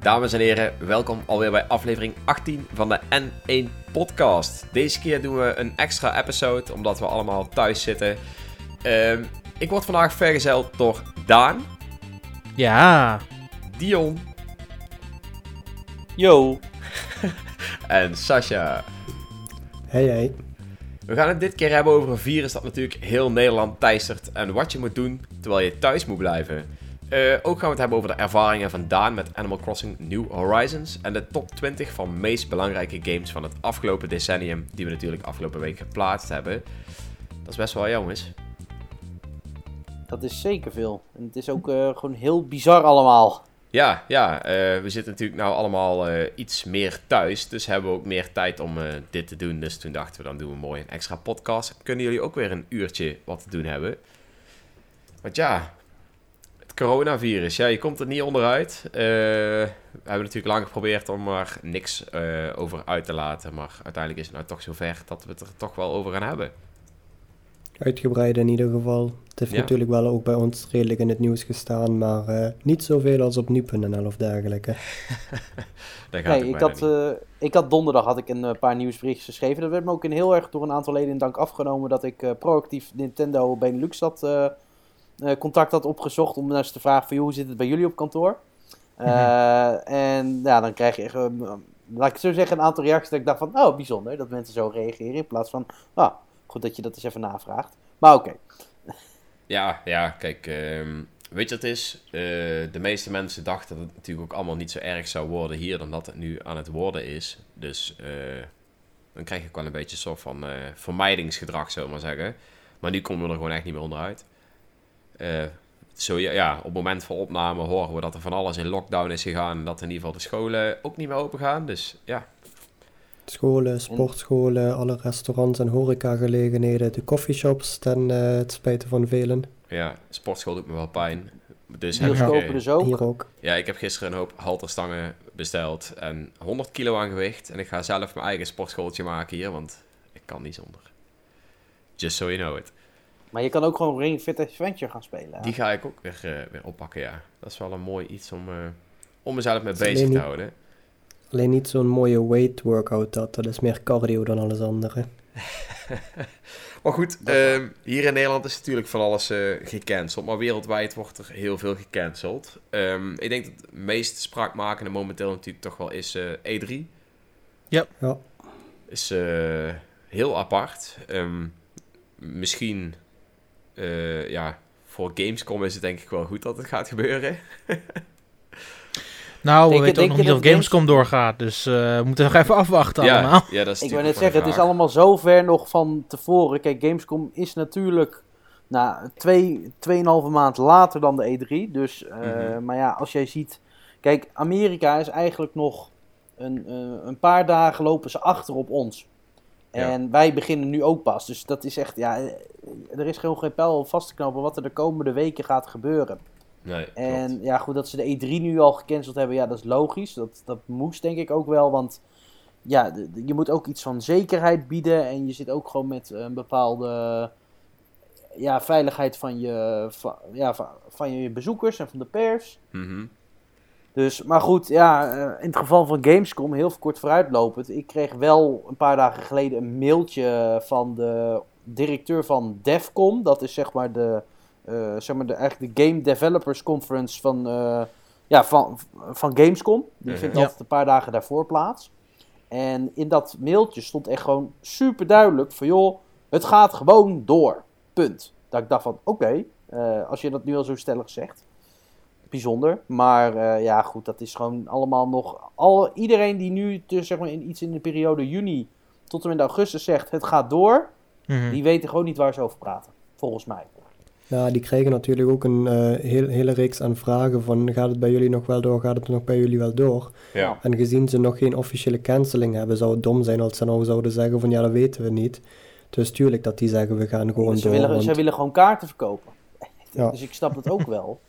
Dames en heren, welkom alweer bij aflevering 18 van de N1 Podcast. Deze keer doen we een extra episode, omdat we allemaal thuis zitten. Ehm, ik word vandaag vergezeld door Daan, Ja. Dion Yo. en Sasha. Hey hey. We gaan het dit keer hebben over een virus dat natuurlijk heel Nederland teistert en wat je moet doen terwijl je thuis moet blijven. Eh, ook gaan we het hebben over de ervaringen van Daan met Animal Crossing New Horizons en de top 20 van meest belangrijke games van het afgelopen decennium, die we natuurlijk afgelopen week geplaatst hebben. Dat is best wel jongens. Dat is zeker veel. En het is ook eh, gewoon heel bizar allemaal. Ja, ja eh, we zitten natuurlijk nou allemaal eh, iets meer thuis, dus hebben we ook meer tijd om eh, dit te doen. Dus toen dachten we, dan doen we mooi een extra podcast. Kunnen jullie ook weer een uurtje wat te doen hebben? Want ja, het coronavirus, ja, je komt er niet onderuit. We hebben natuurlijk lang geprobeerd om er niks over uit te laten, maar uiteindelijk is het nou toch zover dat we het er toch wel over gaan hebben. Uitgebreid in ieder geval. Het heeft Ja. natuurlijk wel ook bij ons redelijk in het nieuws gestaan, maar eh, niet zoveel als op nu.nl of dergelijke. Daar gaat Nee, ik had, eh, ik had donderdag had ik een eh, paar nieuwsberichtjes geschreven. Dat werd me ook in heel erg door een aantal leden in dank afgenomen dat ik eh, proactief Nintendo Benelux had, eh, eh, contact had opgezocht om eens te vragen van joh, hoe zit het bij jullie op kantoor? Eh, En ja, dan krijg je echt, laat ik zo zeggen, een aantal reacties dat ik dacht van, oh bijzonder dat mensen zo reageren in plaats van, ah, goed dat je dat eens even navraagt. Maar oké, Ja, ja, kijk, ehm, weet je wat het is? Eh, de meeste mensen dachten dat het natuurlijk ook allemaal niet zo erg zou worden hier dan dat het nu aan het worden is. Dus eh, dan krijg ook wel een beetje soort van eh, vermijdingsgedrag, zullen we maar zeggen. Maar nu komen we er gewoon echt niet meer onderuit. Zo, ja, ja, op het moment van opname horen we dat er van alles in lockdown is gegaan. En dat in ieder geval de scholen ook niet meer open gaan. Dus ja, Scholen, sportscholen, alle restaurants en horecagelegenheden, de coffeeshops ten eh, het spijt van velen. ja sportschool doet me wel pijn. Dus heb ik, eh, dus ook. Hier ook. Ja, ik heb gisteren een hoop halterstangen besteld en 100 kilo aan gewicht. En ik ga zelf mijn eigen sportschooltje maken hier, want ik kan niet zonder. Just so you know it. Maar je kan ook gewoon Ring Fit Adventure gaan spelen. Die ga ik ook weer, eh, weer oppakken, ja. Dat is wel een mooi iets om, eh, om mezelf mee bezig te niet- houden. Alleen niet zo'n mooie weight workout dat, dat is meer cardio dan alles andere. Maar goed, ehm, hier in Nederland is natuurlijk van alles eh, gecanceld. Maar wereldwijd wordt er heel veel gecanceld. Ehm, ik denk dat het meest spraakmakende momenteel natuurlijk toch wel is eh, E3. Ja, is eh, heel apart. Ehm, misschien, eh, ja, voor Gamescom is het denk ik wel goed dat het gaat gebeuren. Nou, we Denk weten ook nog niet of Gamescom doorgaat. Dus eh, we moeten nog even afwachten allemaal. Ja, ja, dat is Ik wil net zeggen, het is allemaal zo ver nog van tevoren. Kijk, Gamescom is natuurlijk nou, twee, tweeënhalve maand later dan de E3. Dus, eh, Mhm. maar ja, als jij ziet... Kijk, Amerika is eigenlijk nog een, eh, een paar dagen lopen ze achter op ons. Ja. En wij beginnen nu ook pas. Dus dat is echt, ja, er is gewoon geen pijl vast te knopen wat er de komende weken gaat gebeuren. Nee, klopt. En ja, goed, dat ze de E3 nu al gecanceld hebben, ja, dat is logisch. Dat, dat moest denk ik ook wel, want ja, je moet ook iets van zekerheid bieden. En je zit ook gewoon met een bepaalde ja, veiligheid van je, van, ja, van, van je bezoekers en van de pers. Mhm. Dus, maar goed, ja, eh, in het geval van Gamescom, heel kort vooruitlopend. Ik kreeg wel een paar dagen geleden een mailtje van de directeur van Defcom. Dat is zeg maar de, zeg maar de, eigenlijk de Game Developers Conference van, eh, ja, van, van Gamescom. Die Mhm. vindt Ja. altijd een paar dagen daarvoor plaats. En in dat mailtje stond echt gewoon super duidelijk van joh, het gaat gewoon door. Punt. Dat ik dacht van oké, eh, als je dat nu al zo stellig zegt bijzonder. Maar eh, ja, goed, dat is gewoon allemaal nog. Al, iedereen die nu dus, zeg maar, in iets in de periode juni tot en met augustus zegt: het gaat door, Mhm. die weten gewoon niet waar ze over praten. Volgens mij. Nou, die krijgen natuurlijk ook een eh, heel, hele reeks aan vragen van gaat het bij jullie nog wel door, gaat het nog bij jullie wel door? Ja. En gezien ze nog geen officiële canceling hebben, zou het dom zijn als ze nou zouden zeggen van ja, dat weten we niet. Dus tuurlijk dat die zeggen we gaan gewoon ze, door. willen, want- ze willen gewoon kaarten verkopen. Ja. Dus ik snap dat ook wel.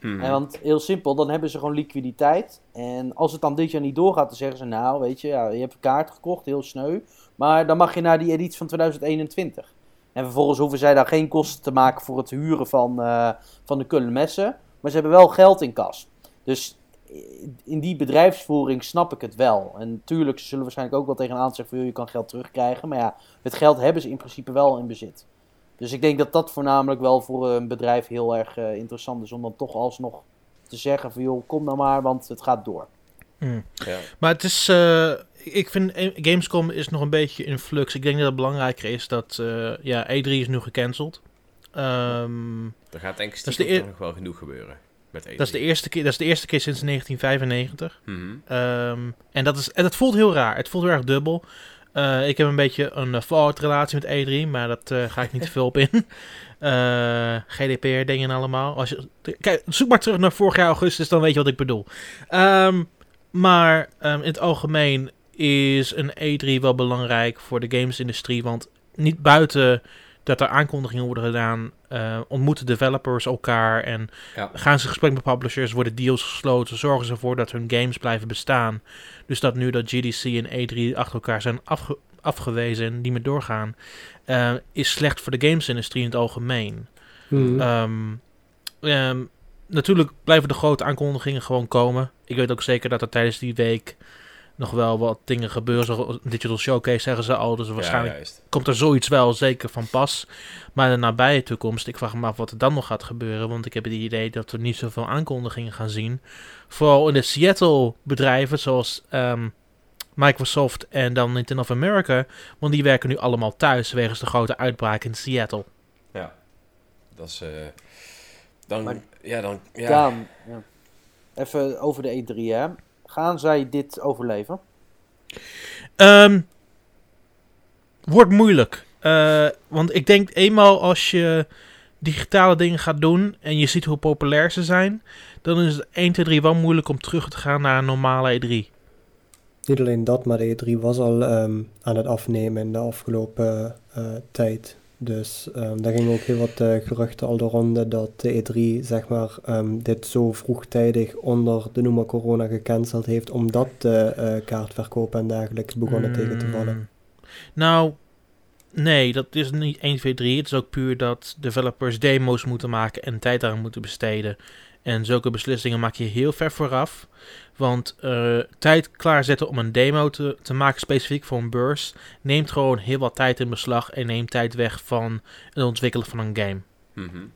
Mhm. En want heel simpel, dan hebben ze gewoon liquiditeit. En als het dan dit jaar niet doorgaat, dan zeggen ze: Nou, weet je, ja, je hebt een kaart gekocht, heel sneu. Maar dan mag je naar die editie van 2021. En vervolgens hoeven zij daar geen kosten te maken voor het huren van, eh, van de kullenmessen. Maar ze hebben wel geld in kas. Dus in die bedrijfsvoering snap ik het wel. En natuurlijk, ze zullen waarschijnlijk ook wel tegenaan zeggen van je kan geld terugkrijgen. Maar ja, het geld hebben ze in principe wel in bezit. Dus ik denk dat dat voornamelijk wel voor een bedrijf heel erg eh, interessant is om dan toch alsnog te zeggen van joh, kom nou maar, want het gaat door. Mm. Ja. Maar het is, uh, ik vind Gamescom is nog een beetje in flux. Ik denk dat het belangrijker is dat, uh, ja, E3 is nu gecanceld. Um, er gaat denk ik dat de nog wel genoeg gebeuren. Met E3. Dat is, de eerste keer, dat is de eerste keer sinds 1995. Mm -hmm. um, en, dat is, en dat voelt heel raar. Het voelt heel erg dubbel. Uh, ik heb een beetje een Fallout relatie met E3, maar dat uh, ga ik niet te veel op in. Uh, GDPR dingen allemaal. Als je, kijk, zoek maar terug naar vorig jaar augustus, dan weet je wat ik bedoel. Um, maar um, in het algemeen is een E3 wel belangrijk voor de gamesindustrie. Want niet buiten dat er aankondigingen worden gedaan, uh, ontmoeten developers elkaar en ja. gaan ze gesprek met publishers, worden deals gesloten, zorgen ze ervoor dat hun games blijven bestaan. Dus dat nu dat GDC en E3 achter elkaar zijn afge afgewezen en niet meer doorgaan, uh, is slecht voor de gamesindustrie in het algemeen. Mm. Um, um, natuurlijk blijven de grote aankondigingen gewoon komen. Ik weet ook zeker dat er tijdens die week nog wel wat dingen gebeuren. Zoals Digital Showcase zeggen ze al. Dus waarschijnlijk ja, komt er zoiets wel zeker van pas. Maar in de nabije toekomst, ik vraag me af wat er dan nog gaat gebeuren. Want ik heb het idee dat we niet zoveel aankondigingen gaan zien. Vooral in de Seattle bedrijven zoals um, Microsoft en dan Nintendo of America. Want die werken nu allemaal thuis wegens de grote uitbraak in Seattle. Ja, dat is... Uh, dan, maar, ja, dan... Ja. Daan, ja. Even over de E3, hè. Gaan zij dit overleven? Um, wordt moeilijk. Uh, want ik denk eenmaal als je digitale dingen gaat doen en je ziet hoe populair ze zijn, dan is het 1, 2, 3 wel moeilijk om terug te gaan naar een normale E3. Niet alleen dat, maar de E3 was al um, aan het afnemen in de afgelopen uh, tijd. Dus um, daar gingen ook heel wat uh, geruchten al de ronde dat de E3 zeg maar, um, dit zo vroegtijdig onder de noemer corona gecanceld heeft, omdat de uh, kaartverkopen en dergelijks begonnen mm, tegen te vallen. Nou, nee, dat is niet 1, 2, 3. Het is ook puur dat developers demo's moeten maken en tijd aan moeten besteden. En zulke beslissingen maak je heel ver vooraf. Want uh, tijd klaarzetten om een demo te, te maken, specifiek voor een beurs, neemt gewoon heel wat tijd in beslag en neemt tijd weg van het ontwikkelen van een game. Mm -hmm.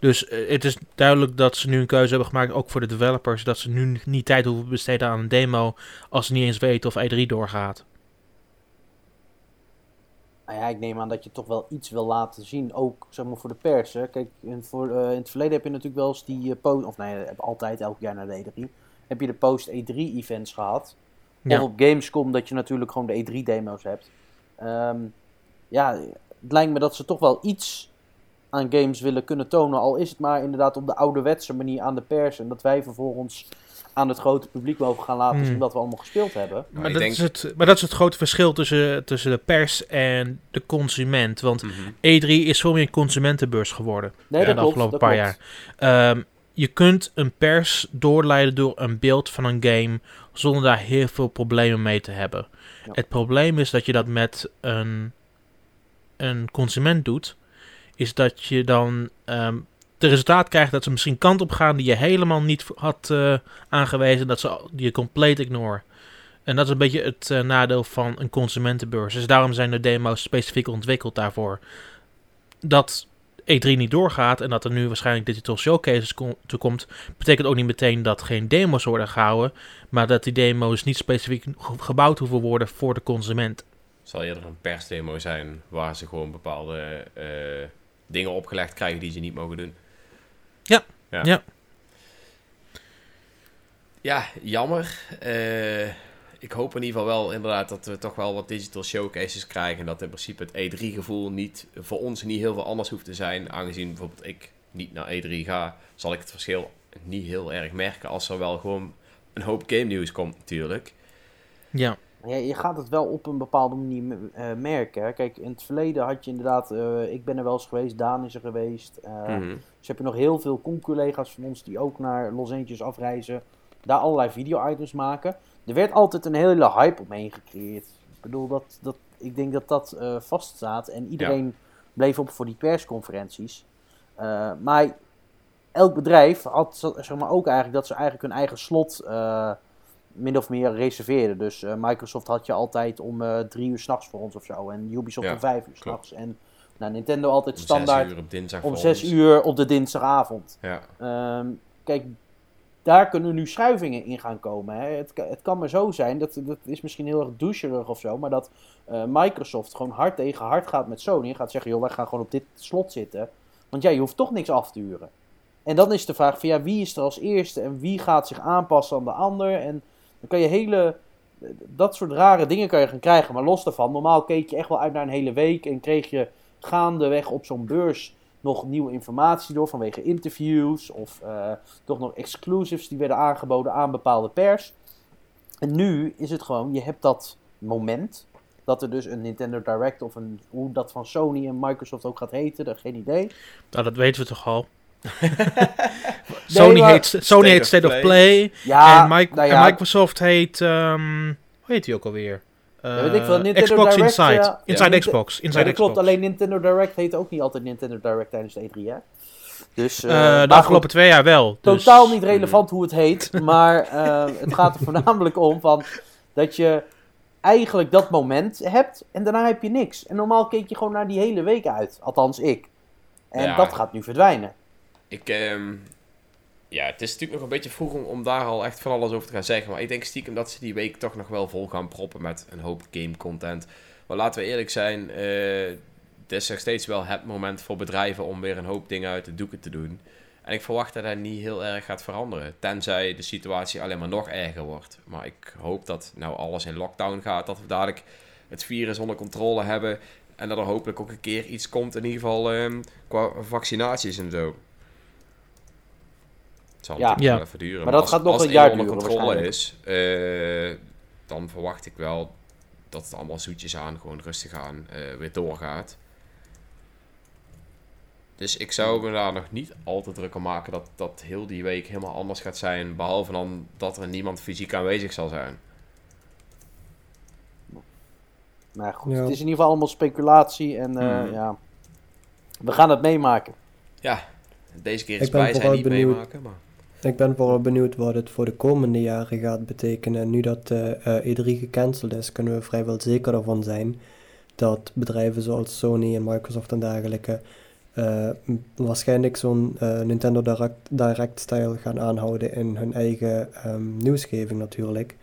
Dus uh, het is duidelijk dat ze nu een keuze hebben gemaakt, ook voor de developers, dat ze nu niet tijd hoeven besteden aan een demo als ze niet eens weten of E3 doorgaat. Nou ja, ik neem aan dat je toch wel iets wil laten zien, ook zeg maar voor de pers. Hè. Kijk, in, voor, uh, in het verleden heb je natuurlijk wel eens die uh, post, of nee, heb altijd elk jaar naar de E3, heb je de post E3 events gehad. Ja. Of op Gamescom dat je natuurlijk gewoon de E3 demo's hebt. Um, ja, het lijkt me dat ze toch wel iets aan games willen kunnen tonen, al is het maar inderdaad op de ouderwetse manier aan de pers en dat wij vervolgens aan het grote publiek mogen gaan laten zien mm. wat we allemaal gespeeld hebben. Maar, maar dat, denk... is het, maar dat is het grote verschil tussen, tussen de pers en de consument. Want mm -hmm. E3 is veel meer een consumentenbeurs geworden nee, de klopt, afgelopen paar klopt. jaar. Um, je kunt een pers doorleiden door een beeld van een game zonder daar heel veel problemen mee te hebben. Ja. Het probleem is dat je dat met een, een consument doet, is dat je dan um, de resultaat krijgt dat ze misschien kant op gaan die je helemaal niet had uh, aangewezen, dat ze je compleet ignore. En dat is een beetje het uh, nadeel van een consumentenbeurs. Dus daarom zijn de demo's specifiek ontwikkeld daarvoor. Dat E3 niet doorgaat en dat er nu waarschijnlijk digital showcases toe komt, betekent ook niet meteen dat geen demo's worden gehouden, maar dat die demo's niet specifiek gebouwd hoeven worden voor de consument. Zal eerder een persdemo zijn waar ze gewoon bepaalde uh, dingen opgelegd krijgen die ze niet mogen doen. Ja. Ja. Ja, ja jammer. Uh, ik hoop in ieder geval wel inderdaad dat we toch wel wat digital showcases krijgen. En dat in principe het E3-gevoel niet voor ons niet heel veel anders hoeft te zijn. Aangezien bijvoorbeeld ik niet naar E3 ga, zal ik het verschil niet heel erg merken als er wel gewoon een hoop game nieuws komt natuurlijk. Ja. Ja, je gaat het wel op een bepaalde manier uh, merken. Kijk, in het verleden had je inderdaad, uh, ik ben er wel eens geweest, Daan is er geweest. Uh, mm -hmm. Dus heb je nog heel veel collega's van ons die ook naar Los Angeles afreizen, daar allerlei video-items maken. Er werd altijd een hele hype omheen gecreëerd. Ik bedoel, dat, dat ik denk dat dat vaststaat. En iedereen bleef op voor die persconferenties. Maar elk bedrijf had zeg maar, ook eigenlijk dat ze eigenlijk hun eigen slot min of meer reserveerden. Dus Microsoft had je altijd om drie uur s'nachts voor ons of zo. En Ubisoft om vijf uur s'nachts. En nou, Nintendo altijd standaard om zes uur op de dinsdagavond. Ja. Um, kijk, daar kunnen nu schuivingen in gaan komen. Hè. Het, het, kan maar zo zijn, dat, dat is misschien heel erg doucherig of zo, maar dat uh, Microsoft gewoon hard tegen hard gaat met Sony en gaat zeggen, joh, wij gaan gewoon op dit slot zitten. Want ja, je hoeft toch niks af te huren. En dan is de vraag van, ja, wie is er als eerste en wie gaat zich aanpassen aan de ander? En dan kan je hele, dat soort rare dingen kan je gaan krijgen. Maar los daarvan, normaal keek je echt wel uit naar een hele week en kreeg je gaandeweg op zo'n beurs nog nieuwe informatie door vanwege interviews of uh, toch nog exclusives die werden aangeboden aan bepaalde pers. En nu is het gewoon, je hebt dat moment dat er dus een Nintendo Direct of een, hoe dat van Sony en Microsoft ook gaat heten, daar geen idee. Nou, dat weten we toch al. Sony, heet, Sony heet State of Play. Ja, en, nou ja, en Microsoft heet, um, hoe heet die ook alweer? ja, weet ik veel, Nintendo Xbox Direct, Inside. Inside Xbox. Inside Xbox. klopt. Alleen Nintendo Direct heet ook niet altijd Nintendo Direct tijdens de E3, hè? Dus, uh, de afgelopen twee jaar wel. Dus... Totaal niet relevant hoe het heet. maar uh, het gaat er voornamelijk om van dat je eigenlijk dat moment hebt en daarna heb je niks. En normaal keek je gewoon naar die hele week uit. Althans, ik. En ja. dat gaat nu verdwijnen. Ik, um, ja, het is natuurlijk nog een beetje vroeg om, daar al echt van alles over te gaan zeggen. Maar ik denk stiekem dat ze die week toch nog wel vol gaan proppen met een hoop game content. Maar laten we eerlijk zijn, uh, het is nog steeds wel het moment voor bedrijven om weer een hoop dingen uit de doeken te doen. En ik verwacht dat dat niet heel erg gaat veranderen. Tenzij de situatie alleen maar nog erger wordt. Maar ik hoop dat nou alles in lockdown gaat. Dat we dadelijk het virus onder controle hebben. En dat er hopelijk ook een keer iets komt, in ieder geval um, qua vaccinaties en zo zal ja. natuurlijk wel even duren. Maar, dat gaat nog een jaar onder controle is, uh, dan verwacht ik wel dat het allemaal zoetjes aan, gewoon rustig aan, uh, weer doorgaat. Dus ik zou me daar nog niet al te druk om maken dat, dat heel die week helemaal anders gaat zijn. Behalve dan dat er niemand fysiek aanwezig zal zijn. Maar goed, het is in ieder geval allemaal speculatie en uh, hmm. ja, we gaan het meemaken. Ja, deze keer is bij zijn niet benieuwd. meemaken, maar... Ik ben vooral benieuwd wat het voor de komende jaren gaat betekenen. Nu dat de uh, E3 gecanceld is, kunnen we vrijwel zeker ervan zijn dat bedrijven zoals Sony en Microsoft en dergelijke uh, waarschijnlijk zo'n uh, Nintendo Direct, Direct style gaan aanhouden in hun eigen um, nieuwsgeving natuurlijk.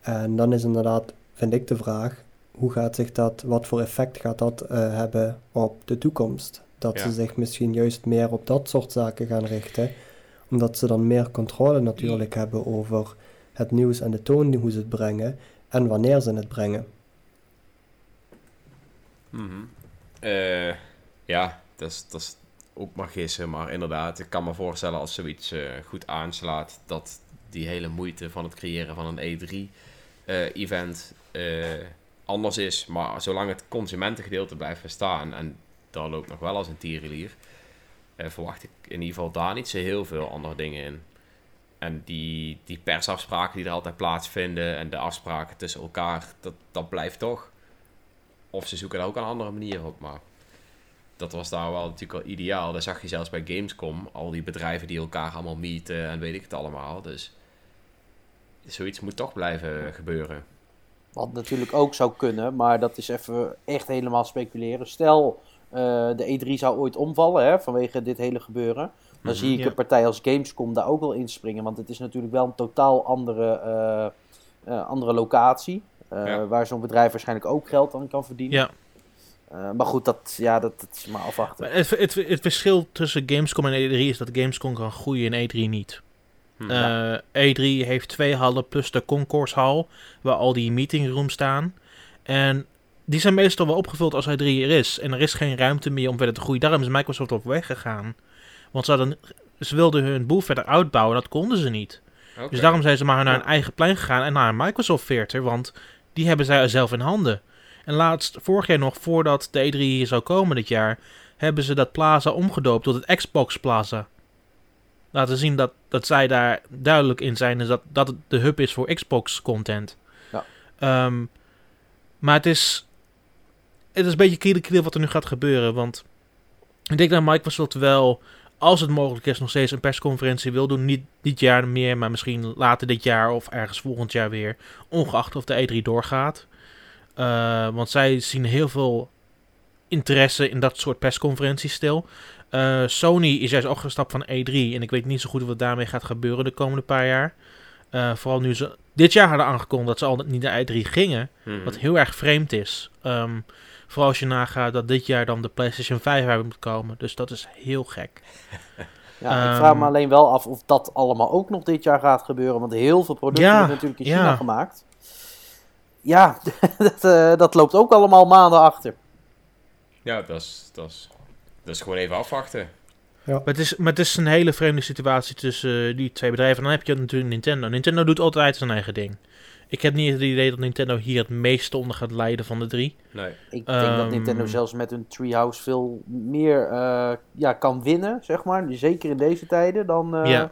En dan is inderdaad, vind ik de vraag, hoe gaat zich dat, wat voor effect gaat dat uh, hebben op de toekomst? Dat ja. ze zich misschien juist meer op dat soort zaken gaan richten omdat ze dan meer controle natuurlijk hebben over het nieuws en de toon hoe ze het brengen en wanneer ze het brengen. Mm uh, ja, dat is, dat is ook maar gissen, maar inderdaad, ik kan me voorstellen als zoiets uh, goed aanslaat, dat die hele moeite van het creëren van een E3-event uh, eh, anders is. Maar zolang het consumentengedeelte blijft bestaan, en daar loopt nog wel als een tierenlier, uh, verwacht ik in ieder geval daar niet zo heel veel andere dingen in. En die, die persafspraken die er altijd plaatsvinden en de afspraken tussen elkaar, dat, dat blijft toch. Of ze zoeken er ook een andere manier op, maar dat was daar wel natuurlijk al ideaal. Dat zag je zelfs bij Gamescom, al die bedrijven die elkaar allemaal meeten en weet ik het allemaal. Dus zoiets moet toch blijven gebeuren. Wat natuurlijk ook zou kunnen, maar dat is even echt helemaal speculeren. Stel, de E3 zou ooit omvallen hè, vanwege dit hele gebeuren. Dan mhm, zie ik een partij als Gamescom daar ook wel inspringen. Want het is natuurlijk wel een totaal andere, uh, uh, andere locatie. Ja. Waar zo'n bedrijf waarschijnlijk ook geld aan kan verdienen. Ja. maar goed, dat, ja, dat, dat is maar afwachten. Het, het, het, verschil tussen Gamescom en E3 is dat Gamescom kan groeien en E3 niet. Hm. E3 heeft twee hallen plus de concourse hal, waar al die meetingrooms staan. En die zijn meestal wel opgevuld als hij drie er is. En er is geen ruimte meer om verder te groeien. Daarom is Microsoft op weg gegaan. Want ze, hadden, ze wilden hun boel verder uitbouwen. Dat konden ze niet. Dus daarom zijn ze maar naar hun eigen plein gegaan. En naar een Microsoft Theater. Want die hebben zij zelf in handen. En laatst, vorig jaar nog, voordat de E3 hier zou komen dit jaar... hebben ze dat plaza omgedoopt tot het Xbox Plaza. Laten zien dat, dat zij daar duidelijk in zijn. Dus dat, dat het de hub is voor Xbox content. Ja. Um, maar het is het is een beetje kiele wat er nu gaat gebeuren. Want ik denk dat Microsoft wel, als het mogelijk is, nog steeds een persconferentie wil doen. Niet dit jaar meer, maar misschien later dit jaar of ergens volgend jaar weer. Ongeacht of de E3 doorgaat. Uh, want zij zien heel veel interesse in dat soort persconferenties stil. Uh, Sony is juist ook gestapt van E3. En ik weet niet zo goed wat daarmee gaat gebeuren de komende paar jaar. Uh, vooral nu ze dit jaar hadden aangekondigd dat ze al niet naar E3 gingen. Mhm. Wat heel erg vreemd is. Um, vooral als je nagaat dat dit jaar dan de PlayStation 5 uit moet komen. Dus dat is heel gek. Ja, ik vraag me Um, alleen wel af of dat allemaal ook nog dit jaar gaat gebeuren. Want heel veel producten Ja, worden natuurlijk in China ja. gemaakt. Ja, dat, eh, dat loopt ook allemaal maanden achter. Ja, dat is, dat, is, dat is gewoon even afwachten. Maar het, is, maar het is een hele vreemde situatie tussen eh, die twee bedrijven. En dan heb je natuurlijk Nintendo. Nintendo doet altijd zijn eigen ding. Ik heb niet het idee dat Nintendo hier het meeste onder gaat leiden van de drie. Nee. Ik denk dat Ehm, Nintendo zelfs met hun Treehouse veel meer eh, ja, kan winnen, zeg maar. Zeker in deze tijden dan, eh,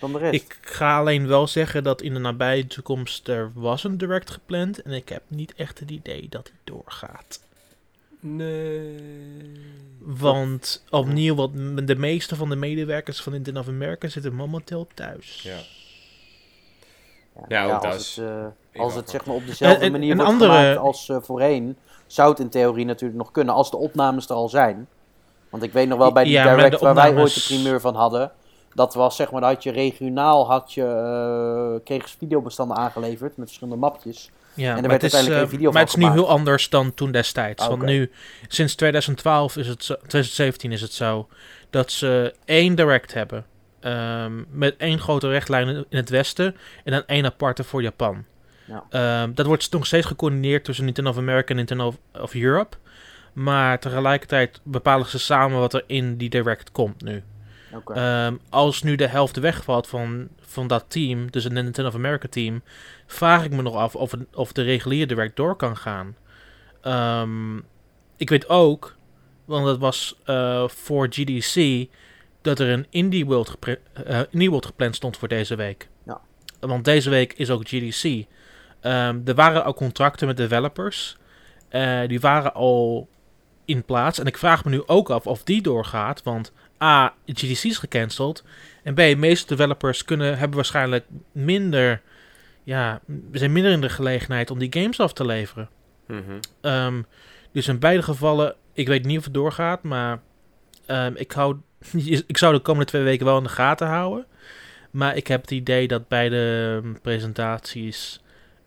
dan de rest. Ik ga alleen wel zeggen dat in de nabije toekomst er was een direct gepland. En ik heb niet echt het idee dat die doorgaat. Nee. Want opnieuw, wat de meeste van de medewerkers van Nintendo of America zitten momenteel thuis. Ja. Ja, Ja, ook dat als is- het, eh, als het zeg maar op dezelfde En- en- manier een wordt andere- gemaakt als eh, voorheen, zou het in theorie natuurlijk nog kunnen, als de opnames er al zijn. Want ik weet nog wel bij die Ja, direct waar wij ooit de primeur van hadden, dat was zeg maar, dat had je regionaal, had je, eh kregen ze videobestanden aangeleverd met verschillende mapjes. Ja, er maar werd het is, uiteindelijk eh, een video maar van het is nu heel anders dan toen destijds. Want nu, sinds 2012 is het zo, 2017 is het zo, dat ze één direct hebben. Ehm, met één grote rechtlijn in het westen en dan één aparte voor Japan. Ja. Ehm, dat wordt nog steeds gecoördineerd tussen Nintendo of America en Nintendo of, of Europe. Maar tegelijkertijd bepalen ze samen wat er in die direct komt nu. Ehm, als nu de helft wegvalt van, van dat team, dus het Nintendo of America team, vraag ik me nog af of, of de reguliere direct door kan gaan. Ik weet ook, want dat was eh, voor GDC, dat er een Indie World, gepre- eh, Indie World gepland stond voor deze week. Ja. Want deze week is ook GDC. Ehm, er waren al contracten met developers. Eh, die waren al in plaats. En ik vraag me nu ook af of die doorgaat. Want A, GDC is gecanceld. En B, de meeste developers kunnen, hebben waarschijnlijk minder... Ja, zijn minder in de gelegenheid om die games af te leveren. Mhm. Ehm, dus in beide gevallen, ik weet niet of het doorgaat, maar ehm, ik, hou, ik zou de komende twee weken wel in de gaten houden. Maar ik heb het idee dat beide ehm, presentaties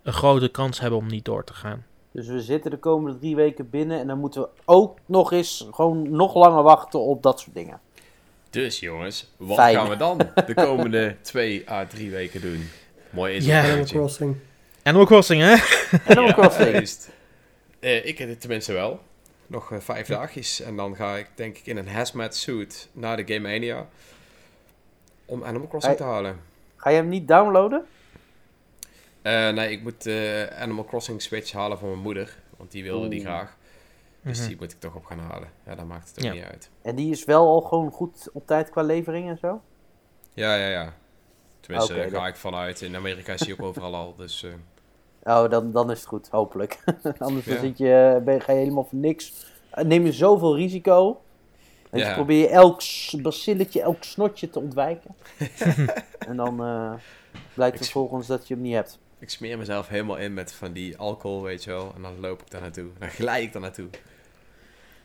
een grote kans hebben om niet door te gaan. Dus we zitten de komende drie weken binnen en dan moeten we ook nog eens gewoon nog langer wachten op dat soort dingen. Dus jongens, wat Fijn. gaan we dan de komende twee à drie weken doen? Mooi Ja. Animal inzicht. Crossing. Animal Crossing, hè? Animal Crossing. Eh, ik heb het tenminste wel. Nog eh, vijf dagjes. En dan ga ik denk ik in een hazmat suit naar de Game Mania. Om Animal Crossing Hey. te halen. Ga je hem niet downloaden? Eh, nee, ik moet eh Animal Crossing Switch halen voor mijn moeder. Want die wilde die graag. Dus Mhm. die moet ik toch op gaan halen. Ja, dan maakt het ook Ja. niet uit. En die is wel al gewoon goed op tijd qua levering en zo? Ja, ja, ja. Tenminste, daar ga ik vanuit. In Amerika is die ook overal al. Dus Oh, dan, dan is het goed, hopelijk. Anders Ja. zit je, ben, ga je helemaal voor niks. Eh, Neem je zoveel risico. En Ja. probeer je elk bacilletje, elk snotje te ontwijken. en dan eh, blijkt Ik- vervolgens dat je hem niet hebt. ik smeer mezelf helemaal in met van die alcohol, weet je wel. En dan loop ik daar naartoe. Dan glij ik daar naartoe.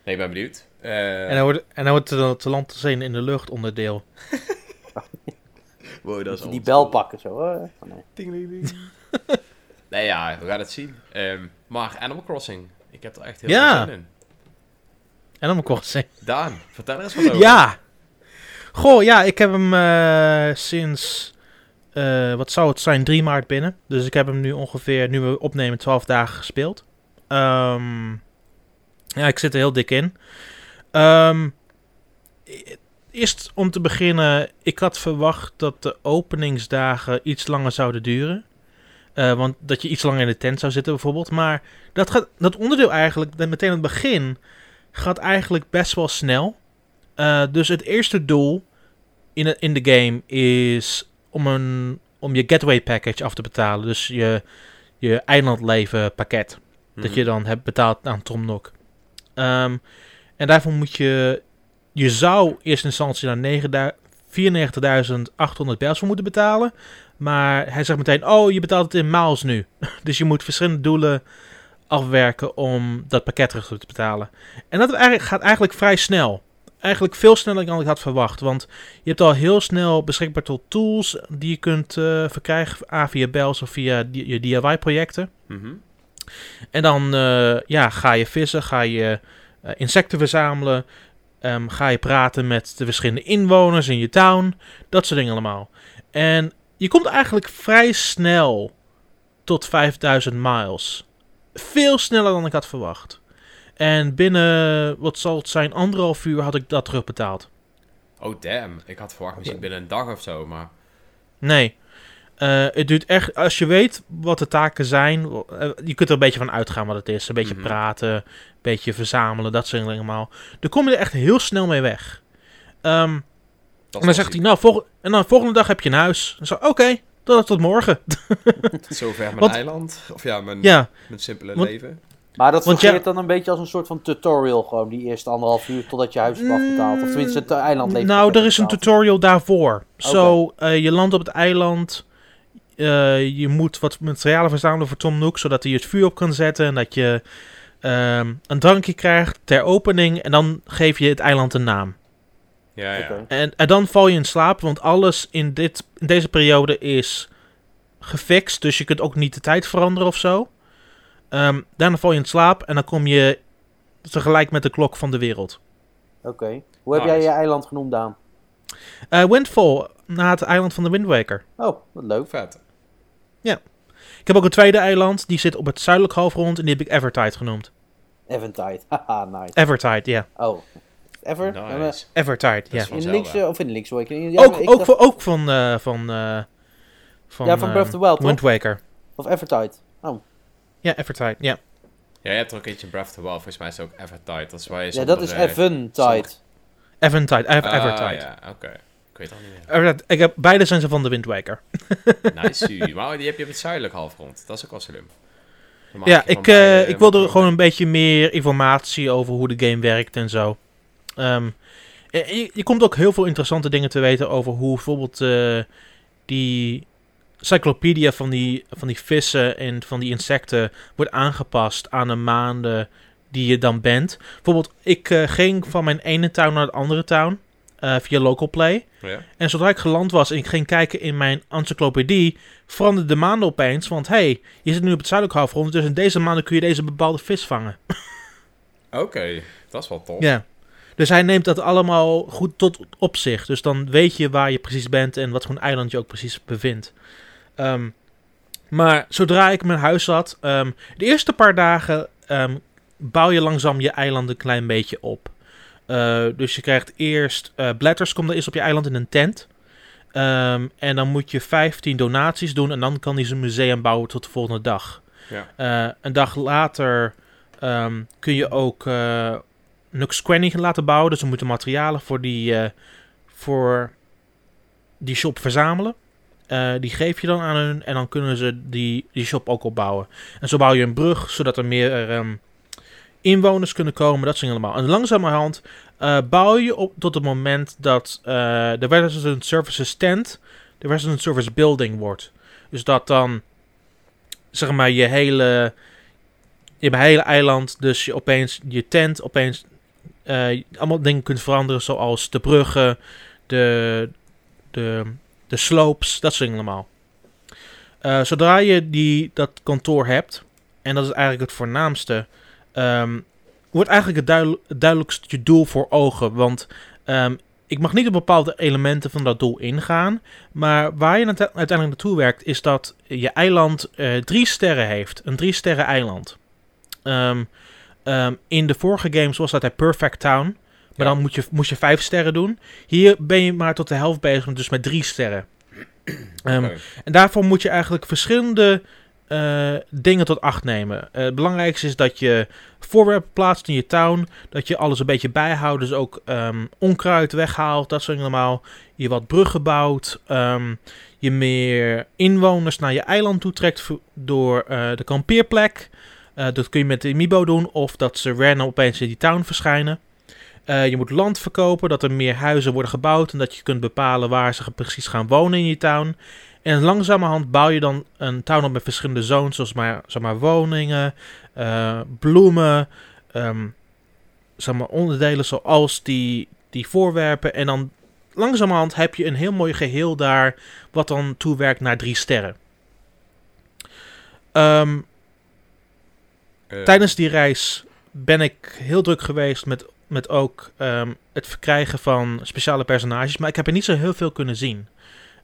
Nee, ik ben benieuwd. Eh, En dan wordt, en dan wordt het te land te zien in de lucht onderdeel. wow, dat Dat is die bel pakken zo. hè? Oh, nee. Nee, ja, we gaan het zien. Ehm, maar Animal Crossing, ik heb er echt heel Ja. veel zin in. Animal Crossing. Daan, vertel er eens wat over. Ja! Goh, ja, ik heb hem eh, sinds, eh, wat zou het zijn, 3 maart binnen. Dus ik heb hem nu ongeveer, nu we opnemen, 12 dagen gespeeld. Ehm, ja, ik zit er heel dik in. E- eerst om te beginnen, ik had verwacht dat de openingsdagen iets langer zouden duren. Eh, want dat je iets langer in de tent zou zitten bijvoorbeeld. Maar dat, gaat, dat onderdeel eigenlijk, dat meteen aan het begin, gaat eigenlijk best wel snel. Eh, dus het eerste doel in, het, in de game is om, een, om je getaway package af te betalen. Dus je, je eilandleven pakket. Mhm. Dat je dan hebt betaald aan Tom Nook. Ehm, en daarvoor moet je... Je zou in eerste instantie naar 9 94.800 bells voor moeten betalen. Maar hij zegt meteen, oh, je betaalt het in miles nu. dus je moet verschillende doelen afwerken om dat pakket terug te betalen. En dat gaat eigenlijk vrij snel. Eigenlijk veel sneller dan ik had verwacht. Want je hebt al heel snel beschikbaar tot tools die je kunt uh, verkrijgen. via bells of via je DIY-projecten. Mhm. En dan uh, ja, ga je vissen, ga je uh, insecten verzamelen. Um, ga je praten met de verschillende inwoners in je town. Dat soort dingen allemaal. En je komt eigenlijk vrij snel tot 5000 miles. Veel sneller dan ik had verwacht. En binnen, wat zal het zijn, anderhalf uur had ik dat terugbetaald. Oh damn, ik had verwacht misschien binnen een dag of zo, maar... Nee. Uh, het duurt echt, als je weet wat de taken zijn, uh, je kunt er een beetje van uitgaan wat het is. Een beetje mm -hmm. praten, een beetje verzamelen, dat soort dingen allemaal. Dan kom je er echt heel snel mee weg. Um, en dan zegt hij, nou, volg en dan volgende dag heb je een huis. Dan zo, oké, okay, tot, tot morgen. tot zover mijn want, eiland. Of ja, mijn, ja, mijn simpele want, leven. Maar dat fungeert ja, dan een beetje als een soort van tutorial gewoon, die eerste anderhalf uur totdat je huis is afbetaald. Of tenminste het eiland leeft. Nou, er is een tutorial daarvoor. Zo, okay. uh, je landt op het eiland. Uh, je moet wat materialen verzamelen voor Tom Nook, zodat hij het vuur op kan zetten. En dat je uh, een drankje krijgt ter opening. En dan geef je het eiland een naam. Ja, ja. En, en dan val je in slaap, want alles in, dit, in deze periode is gefixt. Dus je kunt ook niet de tijd veranderen of zo. Ehm, daarna val je in slaap en dan kom je tegelijk met de klok van de wereld. Oké. Hoe heb jij je eiland genoemd, Daan? Eh, Windfall, na het eiland van de Wind Waker. Oh, wat leuk. Vet. Ik heb ook een tweede eiland, die zit op het zuidelijk halfrond en die heb ik Evertide genoemd. Eventide. Haha, nice. Evertide, ja. Oh. Ever? Nice. Evertide, is ja. van In links of in links. Ja, ook, ik ook, dacht- voor, ook van, eh, van, eh, van, Ja, van Breath of the Wild, toch? Wind Waker. Of Evertide. Oh. Ja, Evertide, ja. Ja, je hebt er ook eentje Breath of the Wild, volgens mij is het ook Evertide. Dat is waar je Ja, dat is Eventide. zonder- Eventide, Ev- Ah, Evertide. ja, oké. Ik weet het al niet Evertide. Ik heb, beide zijn ze van de Wind Waker. meer. Nice. maar die heb je op het zuidelijk halfrond. Dat is ook wel slim. Ja, van ik, eh, ik wilde gewoon een meer. beetje meer informatie over hoe de game werkt en zo. Ehm, eh, je, je komt ook heel veel interessante dingen te weten over hoe bijvoorbeeld eh, die cyclopedia van die, van die vissen en van die insecten wordt aangepast aan de maanden die je dan bent. Bijvoorbeeld, ik eh, ging van mijn ene town naar de andere town via local play. Ja. En zodra ik geland was en ik ging kijken in mijn encyclopedie, veranderde de maanden opeens. Want hey, je zit nu op het zuidelijk halfrond, dus in deze maanden kun je deze bepaalde vis vangen. Oké, dat is wel tof. Ja. Dus hij neemt dat allemaal goed tot op zich. Dus dan weet je waar je precies bent en wat voor een eiland je ook precies bevindt. Ehm, maar zodra ik in mijn huis zat, ehm, de eerste paar dagen ehm, bouw je langzaam je eiland een klein beetje op. Eh, dus je krijgt eerst eh Blatters, komt er eerst op je eiland in een tent. En dan moet je 15 donaties doen en dan kan hij zijn museum bouwen tot de volgende dag. Ja. Eh, een dag later kun je ook Nux Quenny laten bouwen. Dus we moeten materialen voor die, eh, voor die shop verzamelen. Eh, die geef je dan aan hun en dan kunnen ze die, die shop ook opbouwen. En zo bouw je een brug, zodat er meer ehm, inwoners kunnen komen. Dat dingen allemaal. En langzamerhand eh, bouw je op tot het moment dat eh, de Resident Services tent de Resident Service Building wordt. Dus dat dan, zeg maar, je hele, je hebt een hele eiland, dus je opeens je tent opeens eh, allemaal dingen kunt veranderen, zoals de bruggen, de, de, de slopes, dat soort dingen allemaal. Eh, zodra je die, dat kantoor hebt, en dat is eigenlijk het voornaamste, ehm, wordt eigenlijk het, duidel- het duidelijkste je doel voor ogen. Want ehm, ik mag niet op bepaalde elementen van dat doel ingaan. Maar waar je uite- uiteindelijk naartoe werkt, is dat je eiland eh, drie sterren heeft. Een drie sterren eiland. Ehm, ehm, in de vorige games was dat bij Perfect Town. Maar Ja. dan moet je, moest je vijf sterren doen. Hier ben je maar tot de helft bezig, dus met drie sterren. Ehm, en daarvoor moet je eigenlijk verschillende eh, dingen tot acht nemen. Eh, het belangrijkste is dat je voorwerpen plaatst in je town. Dat je alles een beetje bijhoudt. Dus ook ehm, onkruid weghaalt. Dat soort allemaal. Je wat bruggen bouwt. je meer inwoners naar je eiland toetrekt vo- door eh, de kampeerplek. Uh, dat kun je met de Amiibo doen of dat ze random opeens in die town verschijnen. Uh, je moet land verkopen, dat er meer huizen worden gebouwd en dat je kunt bepalen waar ze precies gaan wonen in je town. En langzamerhand bouw je dan een town op met verschillende zones, zoals maar, zeg maar woningen, uh, bloemen, um, zeg maar onderdelen zoals die, die voorwerpen. En dan langzamerhand heb je een heel mooi geheel daar, wat dan toewerkt naar drie sterren. Um, uh. Tijdens die reis ben ik heel druk geweest met, met ook um, het verkrijgen van speciale personages. Maar ik heb er niet zo heel veel kunnen zien.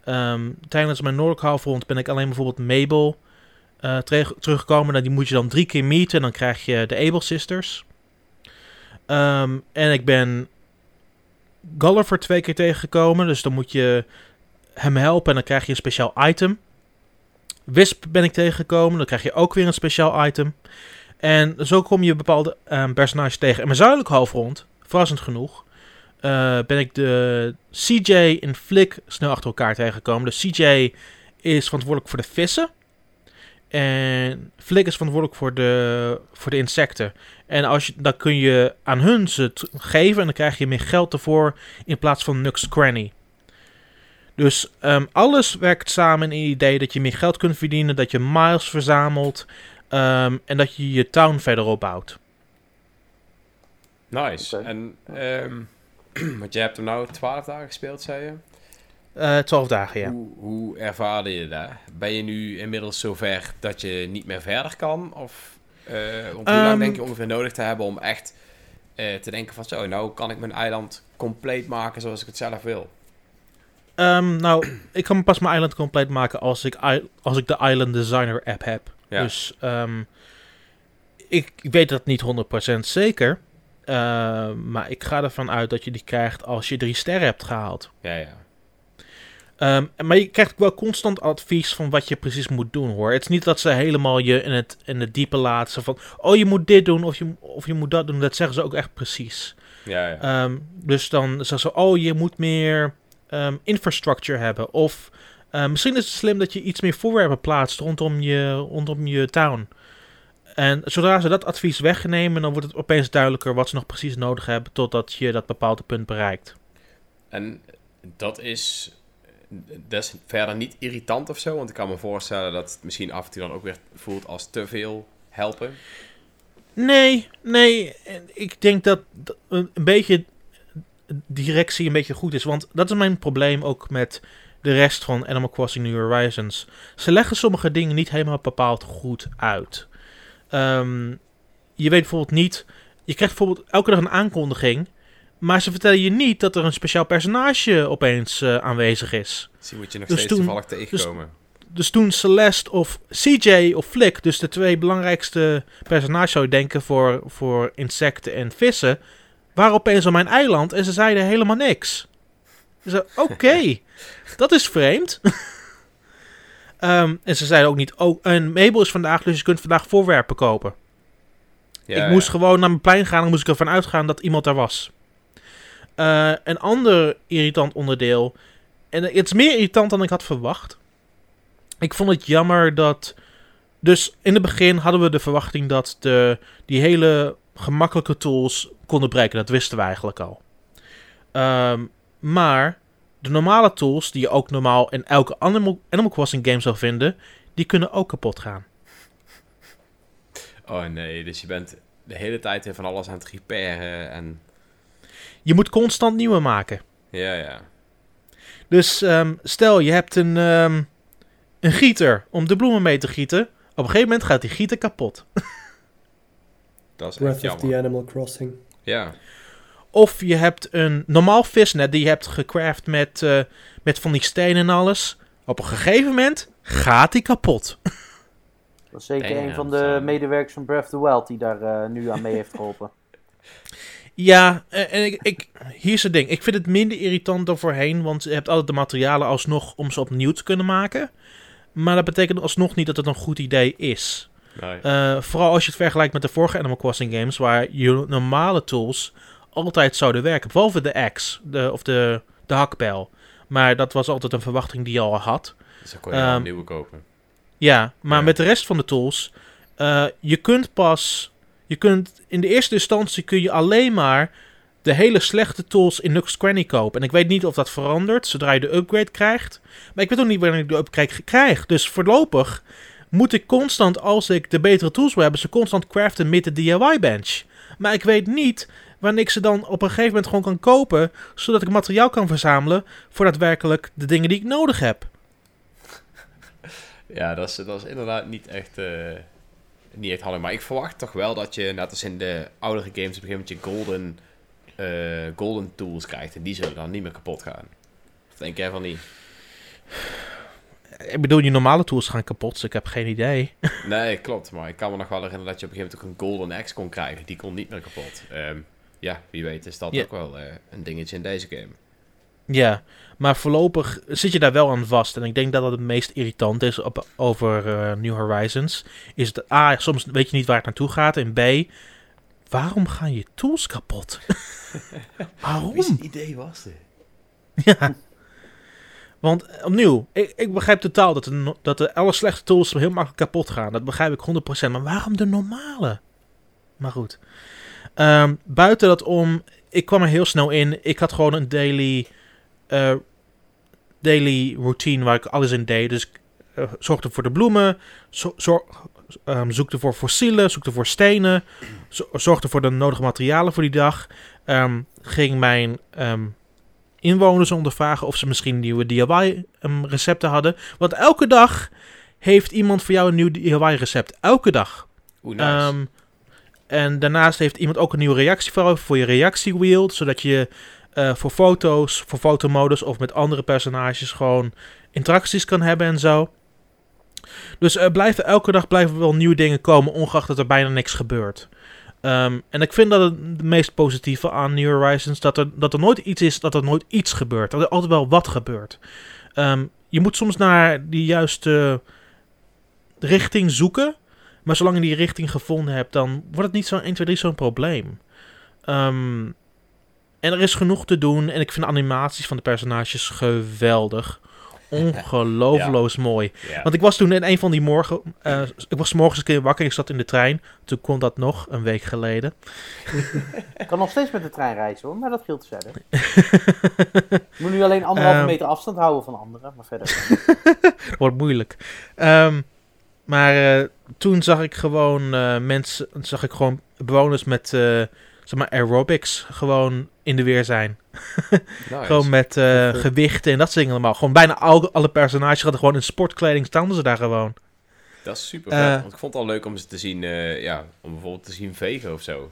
Um, tijdens mijn Noordelijk halfrond ben ik alleen bijvoorbeeld Mabel terug, teruggekomen. Nou, die moet je dan drie keer meeten. En dan krijg je de Able Sisters. Um, en ik ben Gulliver twee keer tegengekomen. Dus dan moet je hem helpen en dan krijg je een speciaal item. Wisp ben ik tegengekomen. Dan krijg je ook weer een speciaal item. En zo kom je bepaalde um, personages tegen. En mijn zuidelijk halfrond, verrassend genoeg, uh, ben ik de CJ en Flick snel achter elkaar tegengekomen. De CJ is verantwoordelijk voor de vissen. En Flick is verantwoordelijk voor de, voor de insecten. En als je, dan kun je aan hun ze geven en dan krijg je meer geld ervoor in plaats van Nux Cranny. Dus um, alles werkt samen in het idee dat je meer geld kunt verdienen, dat je miles verzamelt um, en dat je je town verder opbouwt. Nice. Okay. En um, want je hebt hem nou 12 dagen gespeeld, zei je? Uh, 12 dagen, ja. Hoe, hoe ervaarde je dat? Ben je nu inmiddels zover dat je niet meer verder kan? Of uh, hoe lang denk je ongeveer nodig te hebben om echt uh, te denken van zo, nou kan ik mijn eiland compleet maken zoals ik het zelf wil? Um, nou, ik kan pas mijn eiland compleet maken als ik, als ik de Island Designer app heb. Ja. Dus um, ik, ik, weet dat niet 100% zeker. Uh, maar ik ga ervan uit dat je die krijgt als je drie sterren hebt gehaald. Ja, ja. Um, maar je krijgt wel constant advies van wat je precies moet doen hoor. Het is niet dat ze helemaal je in het, in het diepe laten van... Oh, je moet dit doen of je, of je moet dat doen. Dat zeggen ze ook echt precies. Ja, ja. Um, dus dan zeggen ze... Oh, je moet meer um, infrastructure hebben. Of uh, misschien is het slim dat je iets meer voorwerpen plaatst rondom je, rondom je town. En zodra ze dat advies wegnemen, dan wordt het opeens duidelijker wat ze nog precies nodig hebben totdat je dat bepaalde punt bereikt. En dat is, dat is verder niet irritant of zo, want ik kan me voorstellen dat het misschien af en toe dan ook weer voelt als te veel helpen. Nee, nee, ik denk dat een beetje directie een beetje goed is, want dat is mijn probleem ook met de rest van Animal Crossing New Horizons. Ze leggen sommige dingen niet helemaal bepaald goed uit. Um, je weet bijvoorbeeld niet. Je krijgt bijvoorbeeld elke dag een aankondiging. Maar ze vertellen je niet dat er een speciaal personage opeens uh, aanwezig is. Die moet je nog dus steeds toen, toevallig tegenkomen. Dus, dus, toen Celeste of CJ of Flick, dus de twee belangrijkste personages zou je denken voor, voor insecten en vissen, waren opeens op mijn eiland en ze zeiden helemaal niks. Dus oké, okay, dat is vreemd. Um, en ze zeiden ook niet, oh, een Mabel is vandaag, dus je kunt vandaag voorwerpen kopen. Ja, ik moest ja. gewoon naar mijn plein gaan en moest ik ervan uitgaan dat iemand er was. Uh, een ander irritant onderdeel, en het is meer irritant dan ik had verwacht. Ik vond het jammer dat. Dus in het begin hadden we de verwachting dat de, die hele gemakkelijke tools konden breken. Dat wisten we eigenlijk al. Um, maar de normale tools, die je ook normaal in elke Animal, Animal Crossing game zou vinden, die kunnen ook kapot gaan. Oh nee, dus je bent de hele tijd van alles aan het repairen en... Je moet constant nieuwe maken. Ja, ja. Dus um, stel, je hebt een, um, een gieter om de bloemen mee te gieten. Op een gegeven moment gaat die gieter kapot. Dat is Breath echt jammer. of the Animal Crossing. Ja. Of je hebt een normaal visnet die je hebt gecraft met, uh, met van die stenen en alles. Op een gegeven moment gaat die kapot. Dat is zeker Damn, een van de medewerkers van Breath of the Wild die daar uh, nu aan mee heeft geholpen. Ja, en ik, ik, hier is het ding. Ik vind het minder irritant dan voorheen, want je hebt altijd de materialen alsnog om ze opnieuw te kunnen maken. Maar dat betekent alsnog niet dat het een goed idee is. Nee. Uh, vooral als je het vergelijkt met de vorige Animal Crossing games, waar je normale tools altijd zouden werken. Behalve de axe, de, of de, de hakpijl. Maar dat was altijd een verwachting die je al had. Dus dan kon je um, een nieuwe kopen. Ja, maar ja. met de rest van de tools Uh, je kunt pas, je kunt in de eerste instantie kun je alleen maar de hele slechte tools in Nux Cranny kopen. En ik weet niet of dat verandert zodra je de upgrade krijgt. Maar ik weet ook niet wanneer ik de upgrade krijg. Dus voorlopig moet ik constant, als ik de betere tools wil hebben, ze constant craften met de DIY bench. Maar ik weet niet wanneer ik ze dan op een gegeven moment gewoon kan kopen, zodat ik materiaal kan verzamelen voor daadwerkelijk de dingen die ik nodig heb. Ja, dat is, dat is inderdaad niet echt, uh, niet echt handig. Maar ik verwacht toch wel dat je, net als in de oudere games, op een gegeven moment je golden, uh, golden tools krijgt. En die zullen dan niet meer kapot gaan. Of denk jij van niet? Ik bedoel, je normale tools gaan kapot, dus ik heb geen idee. nee, klopt. Maar ik kan me nog wel herinneren dat je op een gegeven moment ook een Golden Axe kon krijgen. Die kon niet meer kapot. Um, ja, wie weet is dat ook wel uh, een dingetje in deze game. Ja, maar voorlopig zit je daar wel aan vast. En ik denk dat dat het meest irritant is op, over uh, New Horizons. Is dat A, soms weet je niet waar het naartoe gaat. En B, waarom gaan je tools kapot? waarom? Wie idee was dit? Ja. Want eh, opnieuw, ik, ik begrijp totaal dat de, dat de alle slechte tools heel makkelijk kapot gaan. Dat begrijp ik 100%. Maar waarom de normale? Maar goed. Um, buiten dat om, ik kwam er heel snel in. Ik had gewoon een daily, uh, daily routine waar ik alles in deed. Dus ik uh, zorgde voor de bloemen, zo, zo, um, zoekte voor fossielen, zoekte voor stenen, zo, zorgde voor de nodige materialen voor die dag. Um, ging mijn inwoners ondervragen of ze misschien nieuwe DIY-recepten hadden. Want elke dag heeft iemand voor jou een nieuw DIY-recept. Elke dag. Oeh, nice. um, en daarnaast heeft iemand ook een nieuwe reactie voor, je reactiewheel. Zodat je uh, voor foto's, voor fotomodus of met andere personages gewoon interacties kan hebben en zo. Dus er blijven elke dag blijven wel nieuwe dingen komen, ongeacht dat er bijna niks gebeurt. Um, en ik vind dat het meest positieve aan New Horizons dat er, dat er nooit iets is, dat er nooit iets gebeurt. Dat er altijd wel wat gebeurt. Um, je moet soms naar die juiste richting zoeken. Maar zolang je die richting gevonden hebt, dan wordt het niet zo'n 1, 2, 3 zo'n probleem. Um, en er is genoeg te doen. En ik vind de animaties van de personages geweldig. Ongelooflijk ja. mooi. Ja. Want ik was toen in een van die morgen. Uh, ik was morgens een keer wakker. Ik zat in de trein. Toen kon dat nog, een week geleden. Ik kan nog steeds met de trein reizen hoor, maar dat geldt verder. Je moet nu alleen anderhalve um, meter afstand houden van anderen, maar verder. wordt moeilijk. Um, maar uh, toen zag ik gewoon uh, mensen, zag ik gewoon bewoners met uh, zeg maar aerobics gewoon in de weer zijn. nice. gewoon met uh, gewichten en dat soort dingen allemaal. Gewoon bijna al, alle personages hadden gewoon in sportkleding stonden ze daar gewoon. Dat is super vet. want ik vond het al leuk om ze te zien, ja, om bijvoorbeeld te zien vegen of zo.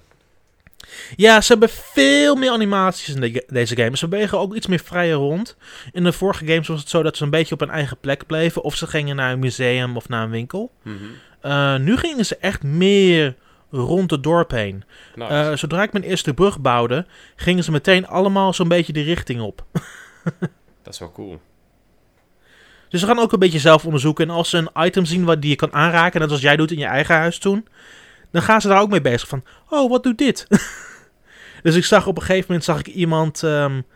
Ja, ze hebben veel meer animaties in de, deze games. Ze bewegen ook iets meer vrijer rond. In de vorige games was het zo dat ze een beetje op een eigen plek bleven. Of ze gingen naar een museum of naar een winkel. Mm -hmm. Uh, nu gingen ze echt meer rond het dorp heen. Nice. Uh, zodra ik mijn eerste brug bouwde, gingen ze meteen allemaal zo'n beetje die richting op. dat is wel cool. Dus ze gaan ook een beetje zelf onderzoeken. En als ze een item zien wat die je kan aanraken, net als jij doet in je eigen huis toen, dan gaan ze daar ook mee bezig van, oh, wat doet dit? dus ik zag op een gegeven moment, zag ik iemand, um,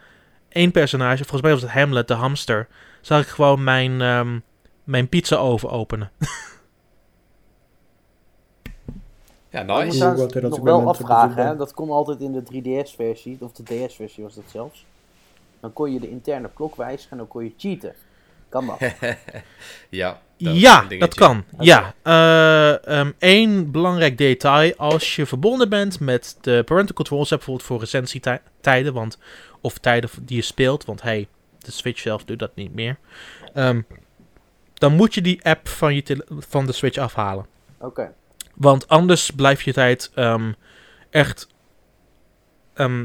één personage, volgens mij was het Hamlet, de hamster, zag ik gewoon mijn, um, mijn pizza oven openen. ja, nice. Ik moet dat nog wel afvragen, hè? dat kon altijd in de 3DS-versie, of de DS-versie was dat zelfs. Dan kon je de interne klok wijzigen en dan kon je cheaten. Kan dat? ja. Dat ja, dat kan. Okay. Ja. Uh, um, Eén belangrijk detail. Als je verbonden bent met de parental controls, bijvoorbeeld voor recensietijden, want, of tijden die je speelt, want hey, de Switch zelf doet dat niet meer. Um, dan moet je die app van, je van de Switch afhalen. Oké. Okay. Want anders blijf je tijd um, echt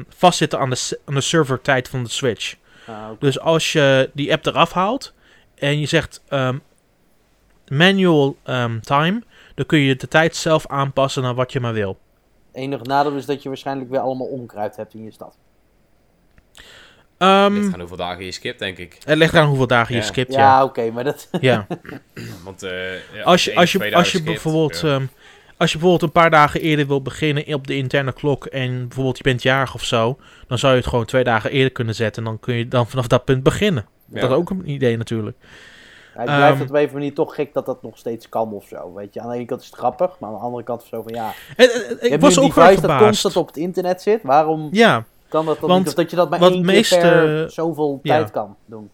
vastzitten aan de, aan de servertijd van de Switch. Ah, okay. Dus als je die app eraf haalt en je zegt um, manual um, time, dan kun je de tijd zelf aanpassen naar wat je maar wil. Enig nadeel is dat je waarschijnlijk weer allemaal onkruid hebt in je stad. Um, het ligt aan hoeveel dagen je skipt, denk ik. Het ligt aan hoeveel dagen ja. je skipt, ja. ja. Oké, okay, maar dat... ja. Want uh, ja, als je, als je, als je bijvoorbeeld... Ja. Um, als je bijvoorbeeld een paar dagen eerder wil beginnen op de interne klok en bijvoorbeeld je bent jarig of zo, dan zou je het gewoon twee dagen eerder kunnen zetten en dan kun je dan vanaf dat punt beginnen. Ja. Dat is ook een idee natuurlijk. Ja, ik blijf Ehm, het op een of andere manier toch gek dat dat nog steeds kan of zo. Weet je, aan de ene kant is het grappig, maar aan de andere kant is het zo van ja. Eh, eh, eh, Je Ik was ook wel dat constant op het internet zit. Waarom Ja, kan dat dan Want niet? Of dat je dat maar één meeste- keer per zoveel ja. tijd kan doen.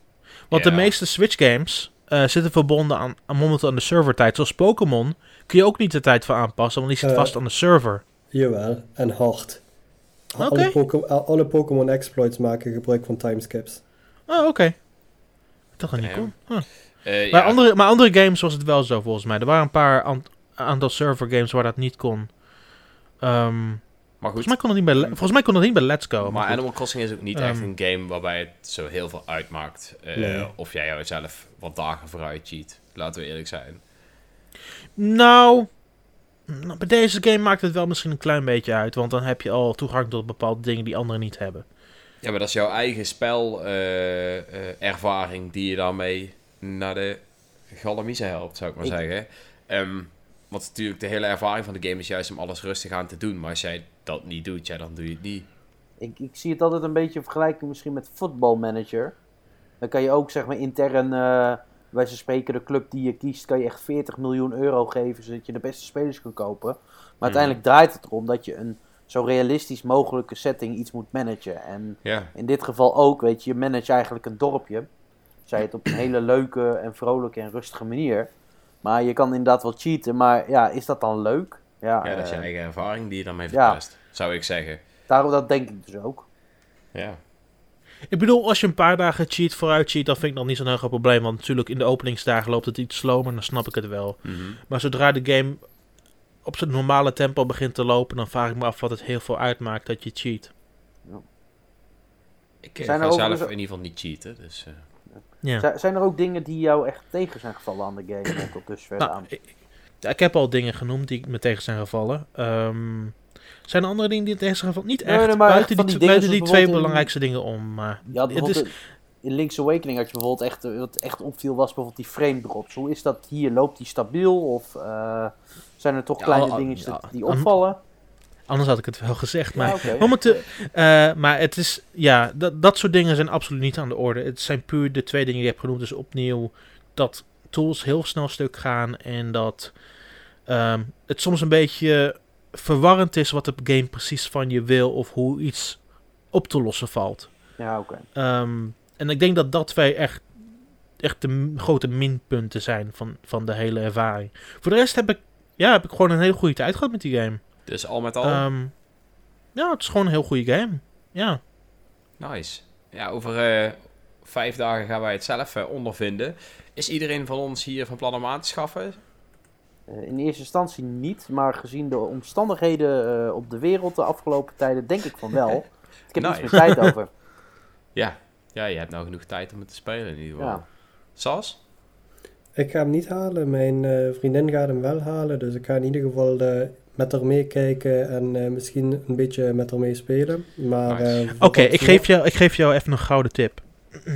want Ja. de meeste Switch games eh, zitten verbonden aan, aan momenteel aan de servertijd. Zoals Pokémon kun je ook niet de tijd voor aanpassen, want die zit Eh. vast aan de server. Jawel, en hard. Alle, Poke- alle Pokémon exploits maken gebruik van timeskips. Oh, oké. Dat niet. Huh. Eh, Maar, ja, andere, maar andere games was het wel zo, volgens mij. Er waren een paar aan- aantal server games waar dat niet kon. Ehm, maar goed. volgens, mij kon het niet bij, Le- volgens mij kon het niet bij Let's Go. Maar. Animal Crossing is ook niet Ehm. echt een game waarbij het zo heel veel uitmaakt. eh, Nee. Of jij jezelf wat dagen vooruit cheat. Laten we eerlijk zijn. Nou, nou, bij deze game maakt het wel misschien een klein beetje uit. Want dan heb je al toegang tot bepaalde dingen die anderen niet hebben. Ja, maar dat is jouw eigen spelervaring die je daarmee naar de galamiezen helpt, zou ik maar Ik- zeggen. Ehm, want natuurlijk de hele ervaring van de game is juist om alles rustig aan te doen. Maar als jij dat niet doet, ja, dan doe je het niet. Ik, ik zie het altijd een beetje vergelijken misschien met Football Manager. Dan kan je ook zeg maar intern, eh bij ze spreken de club die je kiest, kan je echt 40 miljoen euro geven zodat je de beste spelers kan kopen. Maar uiteindelijk draait het erom dat je een zo realistisch mogelijke setting iets moet managen. En Ja, in dit geval ook, weet je, je manage eigenlijk een dorpje. Zij het op een hele leuke en vrolijke en rustige manier. Maar je kan inderdaad wel cheaten, maar ja, is dat dan leuk? Ja, ja dat is je eh, eigen ervaring die je daarmee ja. verpest, zou ik zeggen. daarom dat denk ik dus ook. Ja. Ik bedoel, als je een paar dagen cheat vooruit cheat, dan vind ik dat niet zo'n heel groot probleem. Want natuurlijk in de openingsdagen loopt het iets slomer, dan snap ik het wel. Mhm. Maar zodra de game op zijn normale tempo begint te lopen, dan vraag ik me af wat het heel veel uitmaakt dat je cheat. Ik eh, Zijn er ga zelf overigens- in ieder geval niet cheaten, dus... eh, Ja. Zi- Zijn er ook dingen die jou echt tegen zijn gevallen aan de game tot dusver Nou, aan? ik, ik heb al dingen genoemd die me tegen zijn gevallen. Ehm, zijn er andere dingen die tegen zijn gevallen? Niet echt. nee, buiten die, die dingen buiten die zoals twee in- belangrijkste dingen om. Maar Je had het is, in Link's Awakening had je bijvoorbeeld echt, eh, wat echt opviel was bijvoorbeeld die frame drops. Hoe is dat hier? Loopt die stabiel of eh, zijn er toch Ja, kleine ja, die an- opvallen? anders had ik het wel gezegd. Maar, Ja, eh, maar het is, ja, dat, dat soort dingen zijn absoluut niet aan de orde. Het zijn puur de twee dingen die je hebt genoemd. Dus opnieuw dat tools heel snel stuk gaan en dat ehm, het soms een beetje verwarrend is wat de game precies van je wil of hoe iets op te lossen valt. Ja, oké. Ehm, en ik denk dat dat twee echt, echt de grote minpunten zijn van, van de hele ervaring. Voor de rest heb ik, ja, heb ik gewoon een hele goede tijd gehad met die game. Dus al met al, Ehm, ja, het is gewoon een heel goede game. Ja. nice. Ja, over eh, vijf dagen gaan wij het zelf eh, ondervinden. Is iedereen van ons hier van plan om aan te schaffen? Eh, in eerste instantie niet, maar gezien de omstandigheden eh, op de wereld de afgelopen tijden denk ik van wel. Ik heb Nice. iets meer tijd over. Ja. Ja, je hebt nou genoeg tijd om het te spelen in ieder geval. Ja. Sas? Ik ga hem niet halen, mijn eh, vriendin gaat hem wel halen. Dus ik ga in ieder geval met haar meekijken en eh, misschien een beetje met haar meespelen. Maar, Nice. eh, Oké, ik, geef jou, ik geef jou even een gouden tip.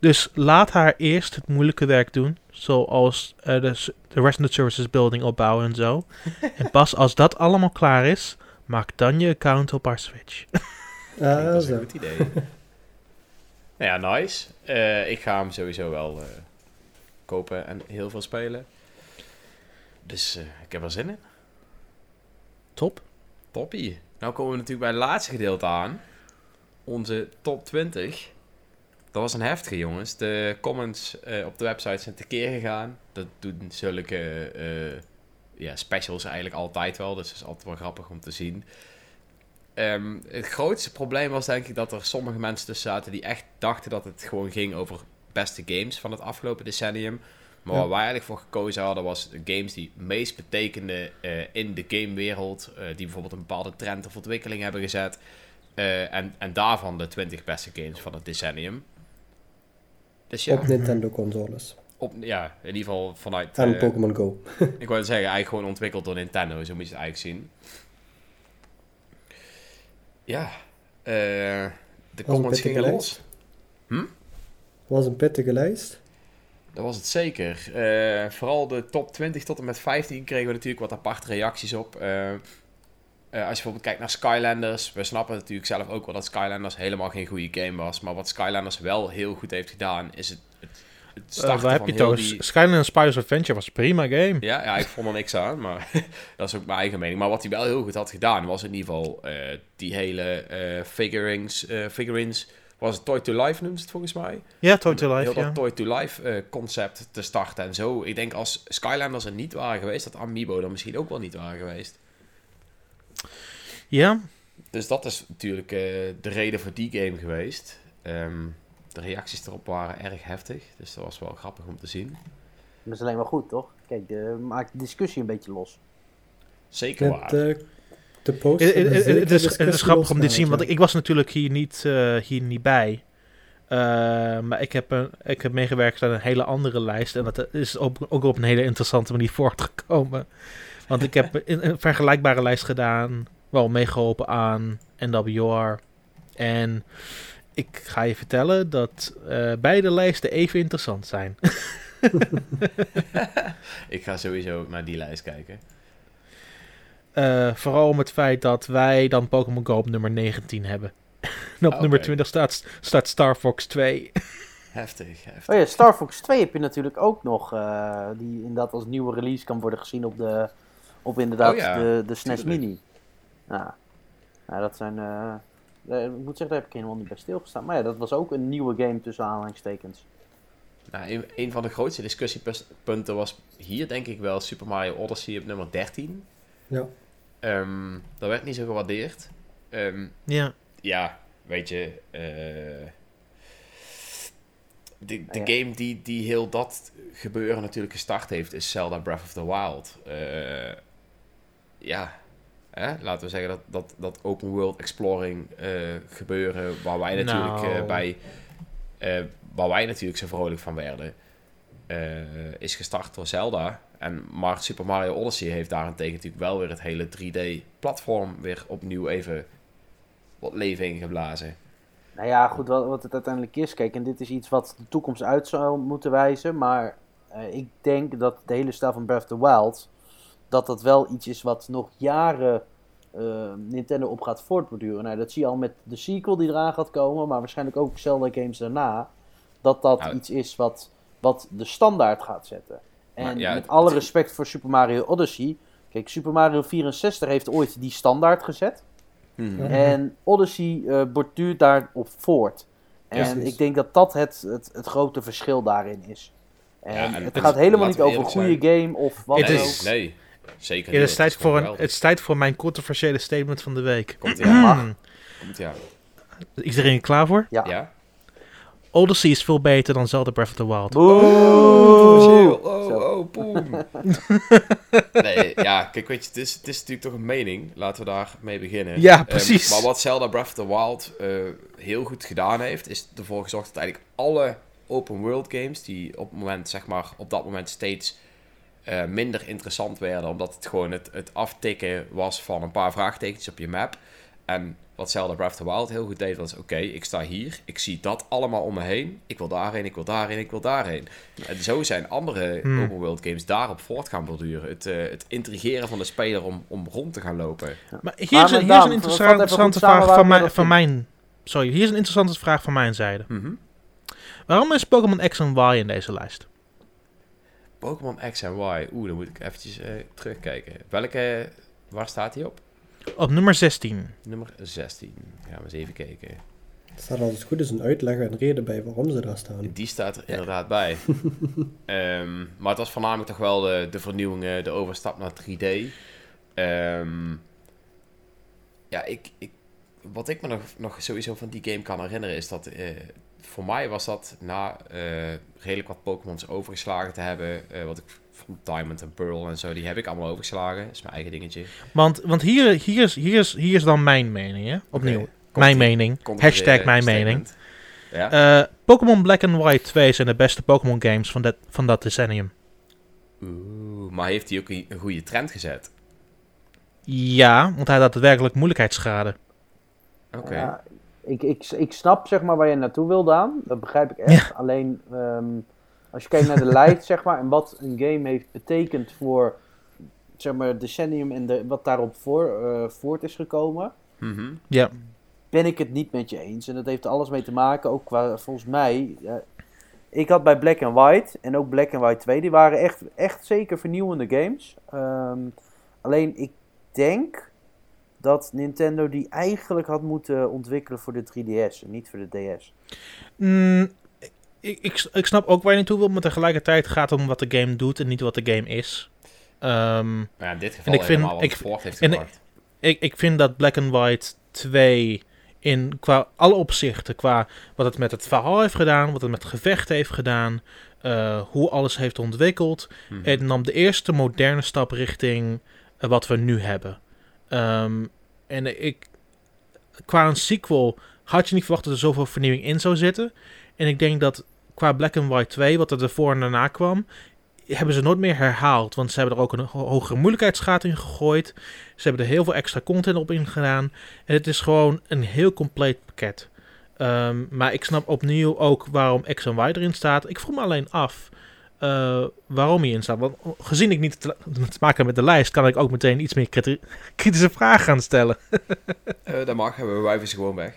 Dus laat haar eerst het moeilijke werk doen. Zoals eh, de, s- de Resident Services building opbouwen en zo. en pas als dat allemaal klaar is, maak dan je account op haar Switch. Ah, dat is een goed idee. nou ja, nice. Eh, ik ga hem sowieso wel eh, kopen en heel veel spelen. Dus eh, ik heb er zin in. Top. Toppie. Nou komen we natuurlijk bij het laatste gedeelte aan. Onze top 20. Dat was een heftige, jongens. De comments eh, op de website zijn tekeer gegaan. Dat doen zulke eh, ja, specials eigenlijk altijd wel. Dus dat is altijd wel grappig om te zien. Ehm, het grootste probleem was denk ik dat er sommige mensen tussen zaten die echt dachten dat het gewoon ging over beste games van het afgelopen decennium. Maar Ja. waar wij eigenlijk voor gekozen hadden was de games die meest betekenden eh, in de gamewereld. eh, die bijvoorbeeld een bepaalde trend of ontwikkeling hebben gezet. en, en daarvan de 20 beste games van het decennium. Dus ja, Op Nintendo consoles. op, ja in ieder geval vanuit... En eh, Pokémon Go. ik wou zeggen, eigenlijk gewoon ontwikkeld door Nintendo. Zo moet je het eigenlijk zien. Ja, eh, de comments gingen los. Was een pittige lijst. Dat was het zeker. Eh, vooral de top 20 tot en met 15 kregen we natuurlijk wat aparte reacties op. Eh, eh, als je bijvoorbeeld kijkt naar Skylanders, we snappen natuurlijk zelf ook wel dat Skylanders helemaal geen goede game was. Maar wat Skylanders wel heel goed heeft gedaan, is het, het het Uh, starten waar heb je heel toch? die... Skyline Spiders Adventure was een prima game. Ja, ja, ik vond er niks aan, maar dat is ook mijn eigen mening. Maar wat hij wel heel goed had gedaan, was in ieder geval eh, die hele eh figurines, eh, figurines, was het Toy to Life noemt het volgens mij? Ja, Toy to Heel Life, dat ja. Toy to Life eh, concept te starten en zo. Ik denk als Skylanders er niet waren geweest, dat Amiibo er misschien ook wel niet waren geweest. Ja, Dus dat is natuurlijk eh, de reden voor die game geweest. Ehm, de reacties erop waren erg heftig, dus dat was wel grappig om te zien. Dat is alleen maar goed, toch? Kijk, de, maakt de discussie een beetje los. Zeker waar. Met, eh, de post Het, de is, het is grappig om dit te zien, want ik, ik was natuurlijk hier niet, eh, hier niet bij. Eh, maar ik heb, een, ik heb meegewerkt aan een hele andere lijst. En dat is ook, ook op een hele interessante manier voortgekomen. Want ik heb een, een vergelijkbare lijst gedaan. Wel meegeholpen aan NWR. En ik ga je vertellen dat eh, beide lijsten even interessant zijn. Ik ga sowieso naar die lijst kijken. Eh, vooral om het feit dat wij dan Pokémon Go op nummer 19 hebben. en op Oké. nummer 20 staat, staat Star Fox 2. Heftig, heftig. Oh ja, Star Fox 2 heb je natuurlijk ook nog. eh, die inderdaad als nieuwe release kan worden gezien op, de, op inderdaad Oh ja, de, de SNES tuurlijk. Mini. Ja. ja, dat zijn... eh, ik moet zeggen, daar heb ik helemaal niet bij stilgestaan. Maar ja, dat was ook een nieuwe game tussen aanhalingstekens. Nou, een, een van de grootste discussiepunten was hier denk ik wel Super Mario Odyssey op nummer 13. Ja. Ehm, dat werd niet zo gewaardeerd. Ehm, Ja. ja, weet je... eh, de de Ja. game die, die heel dat gebeuren natuurlijk gestart heeft, is Zelda Breath of the Wild. Eh, ja, hè? laten we zeggen dat, dat, dat open world exploring eh, gebeuren, waar wij natuurlijk Nou. eh, bij... eh, waar wij natuurlijk zo vrolijk van werden, eh, is gestart door Zelda. En maar Super Mario Odyssey heeft daarentegen natuurlijk wel weer het hele 3D-platform weer opnieuw even wat leven ingeblazen. Nou ja, goed, wat, wat het uiteindelijk is. Kijk, en dit is iets wat de toekomst uit zou moeten wijzen. Maar eh, ik denk dat de hele stijl van Breath of the Wild... dat dat wel iets is wat nog jaren eh, Nintendo op gaat voortborduren. Nou, dat zie je al met de sequel die eraan gaat komen. Maar waarschijnlijk ook Zelda games daarna. Dat dat Nou, iets is wat, wat de standaard gaat zetten. En ja, met alle respect voor Super Mario Odyssey... Kijk, Super Mario 64 heeft ooit die standaard gezet. Ja. En Odyssey eh borduurt daarop voort. En ik denk dat dat het, het, het grote verschil daarin is. En, Ja, en het het- gaat helemaal niet over een goede game of wat Het dan nee, is- ook. nee, zeker Het niet. is, tijd voor een, het is tijd voor mijn controversiële statement van de week. Komt aan. Mag. Komt. Is iedereen er klaar voor? Ja. Ja? Odyssey is veel beter dan Zelda Breath of the Wild. Boe! Oh, Zo. oh, boem. nee, ja, kijk, weet je, het is, het is natuurlijk toch een mening. Laten we daar mee beginnen. Ja, Ehm, precies. maar wat Zelda Breath of the Wild eh, heel goed gedaan heeft, is ervoor gezorgd dat eigenlijk alle open world games, die op, het moment, zeg maar, op dat moment steeds eh, minder interessant werden, omdat het gewoon het, het aftikken was van een paar vraagtekens op je map. En wat Zelda Breath of the Wild heel goed deed, was oké, ik sta hier, ik zie dat allemaal om me heen, ik wil daarheen, ik wil daarheen, ik wil daarheen. En zo zijn andere Hmm. open world games daarop voort gaan borduren. Het, eh, het intrigeren van de speler om, om rond te gaan lopen. Maar hier is, een- hier is een interessante, vraag van, van mijn... Sorry, hier is een interessante vraag van mijn zijde. Mhm. Waarom is Pokémon X en Y in deze lijst? Pokémon X en Y. Oeh, dan moet ik eventjes eh, terugkijken. Welke, waar staat hij op? Op nummer 16. Nummer 16. Gaan we eens even kijken. Er staat als het goed is een uitleg en reden bij waarom ze daar staan. Die staat er inderdaad bij. Ehm, maar het was voornamelijk toch wel de, de vernieuwingen, de overstap naar 3D. Ehm, ja, ik, ik, wat ik me nog, nog sowieso van die game kan herinneren is dat... eh, voor mij was dat na eh, redelijk wat Pokémons overgeslagen te hebben... eh, wat ik van Diamond en Pearl en zo, die heb ik allemaal overgeslagen. Dat is mijn eigen dingetje. Want, want hier, hier, is, hier, is, hier is dan mijn mening, hè? Opnieuw. Mijn mening. Hashtag er, mijn eh, mening. Ja? Eh, Pokémon Black and White 2 zijn de beste Pokémon games van dat, van dat decennium. Oeh, maar heeft hij ook een een goede trend gezet? Ja, want hij had daadwerkelijk moeilijkheidsgraden. Oké. Ja, ik, ik, ik snap zeg maar waar je naartoe wil, Daan. Dat begrijp ik echt. Alleen ehm, als je kijkt naar de lijst zeg maar, en wat een game heeft betekend voor zeg maar, het decennium en de, wat daarop voor, eh, voort is gekomen. Ja. ben ik het niet met je eens. En dat heeft er alles mee te maken, ook qua volgens mij. ik had bij Black and White en ook Black and White 2, die waren echt, echt zeker vernieuwende games. Ehm, alleen ik denk dat Nintendo die eigenlijk had moeten ontwikkelen voor de 3DS en niet voor de DS. Mm, ik, ik, ik snap ook waar je naartoe wil, maar tegelijkertijd gaat het om wat de game doet en niet wat de game is. Um, ja, in dit geval ik vind, ik, voort heeft. Ik, ik vind dat Black and White 2 in qua alle opzichten, qua wat het met het verhaal heeft gedaan, wat het met gevechten heeft gedaan, uh, hoe alles heeft ontwikkeld. Mm Het nam de eerste moderne stap richting uh, wat we nu hebben. Um, en ik, qua een sequel had je niet verwacht dat er zoveel vernieuwing in zou zitten. En ik denk dat qua Black and White 2, wat er ervoor en daarna kwam, hebben ze nooit meer herhaald. Want ze hebben er ook een hogere moeilijkheidsgraad in gegooid. Ze hebben er heel veel extra content op ingedaan. En het is gewoon een heel compleet pakket. Um, maar ik snap opnieuw ook waarom X en Y erin staat. Ik vroeg me alleen af uh, waarom hij in staat. Want gezien ik niet te, te, maken met de lijst, kan ik ook meteen iets meer kritische vragen gaan stellen. uh, dat mag, hebben we wijven gewoon weg.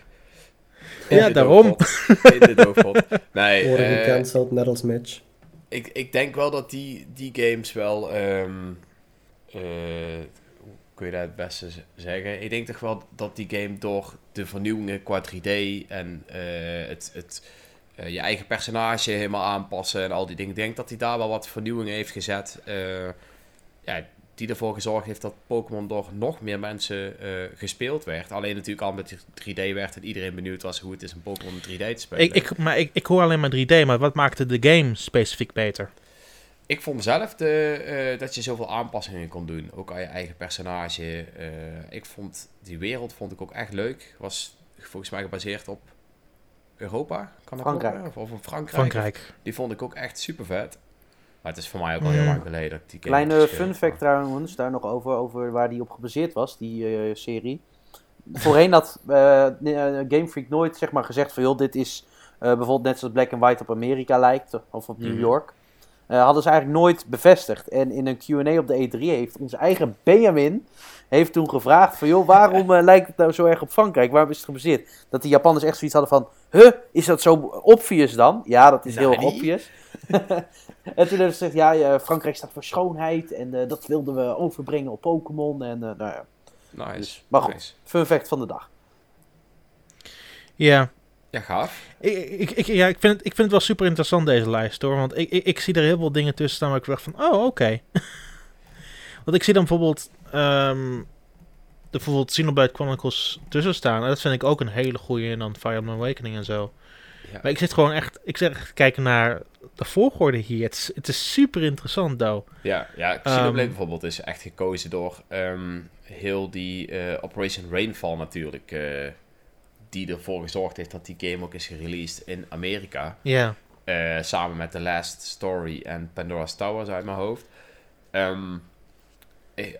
ja, daarom. In de doofpot. Nee, Worden uh, gecanceld, net als Mitch. Ik, ik denk wel dat die, die games wel... Um, kun je dat het beste zeggen? Ik denk toch wel dat die game door de vernieuwingen qua 3D en het... het uh, je eigen personage helemaal aanpassen en al die dingen. Ik denk dat hij daar wel wat vernieuwing heeft gezet. Uh, ja, die ervoor gezorgd heeft dat Pokémon door nog meer mensen uh, gespeeld werd. Alleen natuurlijk al met 3D werd en iedereen benieuwd was hoe het is om Pokémon 3D te spelen. Ik, ik, maar ik, ik hoor alleen maar 3D, maar wat maakte de game specifiek beter? Ik vond zelf de, dat je zoveel aanpassingen kon doen. Ook aan je eigen personage. ik vond die wereld vond ik ook echt leuk. Was volgens mij gebaseerd op Europa, kan dat Frankrijk. Of, of Frankrijk. Frankrijk. Die vond ik ook echt super vet. Maar het is voor mij ook al heel lang geleden. Die Kleine fun fact trouwens, daar nog over, over waar die op gebaseerd was, die uh, serie. Voorheen had uh, Game Freak nooit zeg maar, gezegd van joh, dit is uh, bijvoorbeeld net zoals Black and White op Amerika lijkt, of op New mm -hmm. York. hadden ze eigenlijk nooit bevestigd. En in een Q&A op de E3 heeft onze eigen Benjamin heeft toen gevraagd van, joh, waarom uh, lijkt het nou zo erg op Frankrijk? Waarom is het gebaseerd? Dat de Japanners echt zoiets hadden van, huh, is dat zo obvious dan? Ja, dat is heel nee. obvious. en toen hebben ze gezegd, ja, ja, Frankrijk staat voor schoonheid en uh, dat wilden we overbrengen op Pokémon. En uh, nou ja. Nice. Dus, maar goed, nice. fun fact van de dag. Ja. Ja, gaaf. Ik, ik, ik, ja, ik, vind het, ik vind het wel super interessant deze lijst hoor. Want ik, ik, ik zie er heel veel dingen tussen staan waar ik dacht van, oh oké. Okay. want ik zie dan bijvoorbeeld um, de bijvoorbeeld Xenoblade Chronicles tussen staan. En dat vind ik ook een hele goede. En dan Fire Emblem Awakening en zo. Ja. Maar ik zit gewoon echt... Ik zeg kijken naar de volgorde hier. Het is, het is super interessant, though. Ja, ja Xenoblade um, bijvoorbeeld is echt gekozen door um, heel die uh, Operation Rainfall natuurlijk. Uh, die ervoor gezorgd heeft dat die game ook is gereleased in Amerika. Ja. Uh, samen met The Last Story en Pandora's Towers uit mijn hoofd. Um,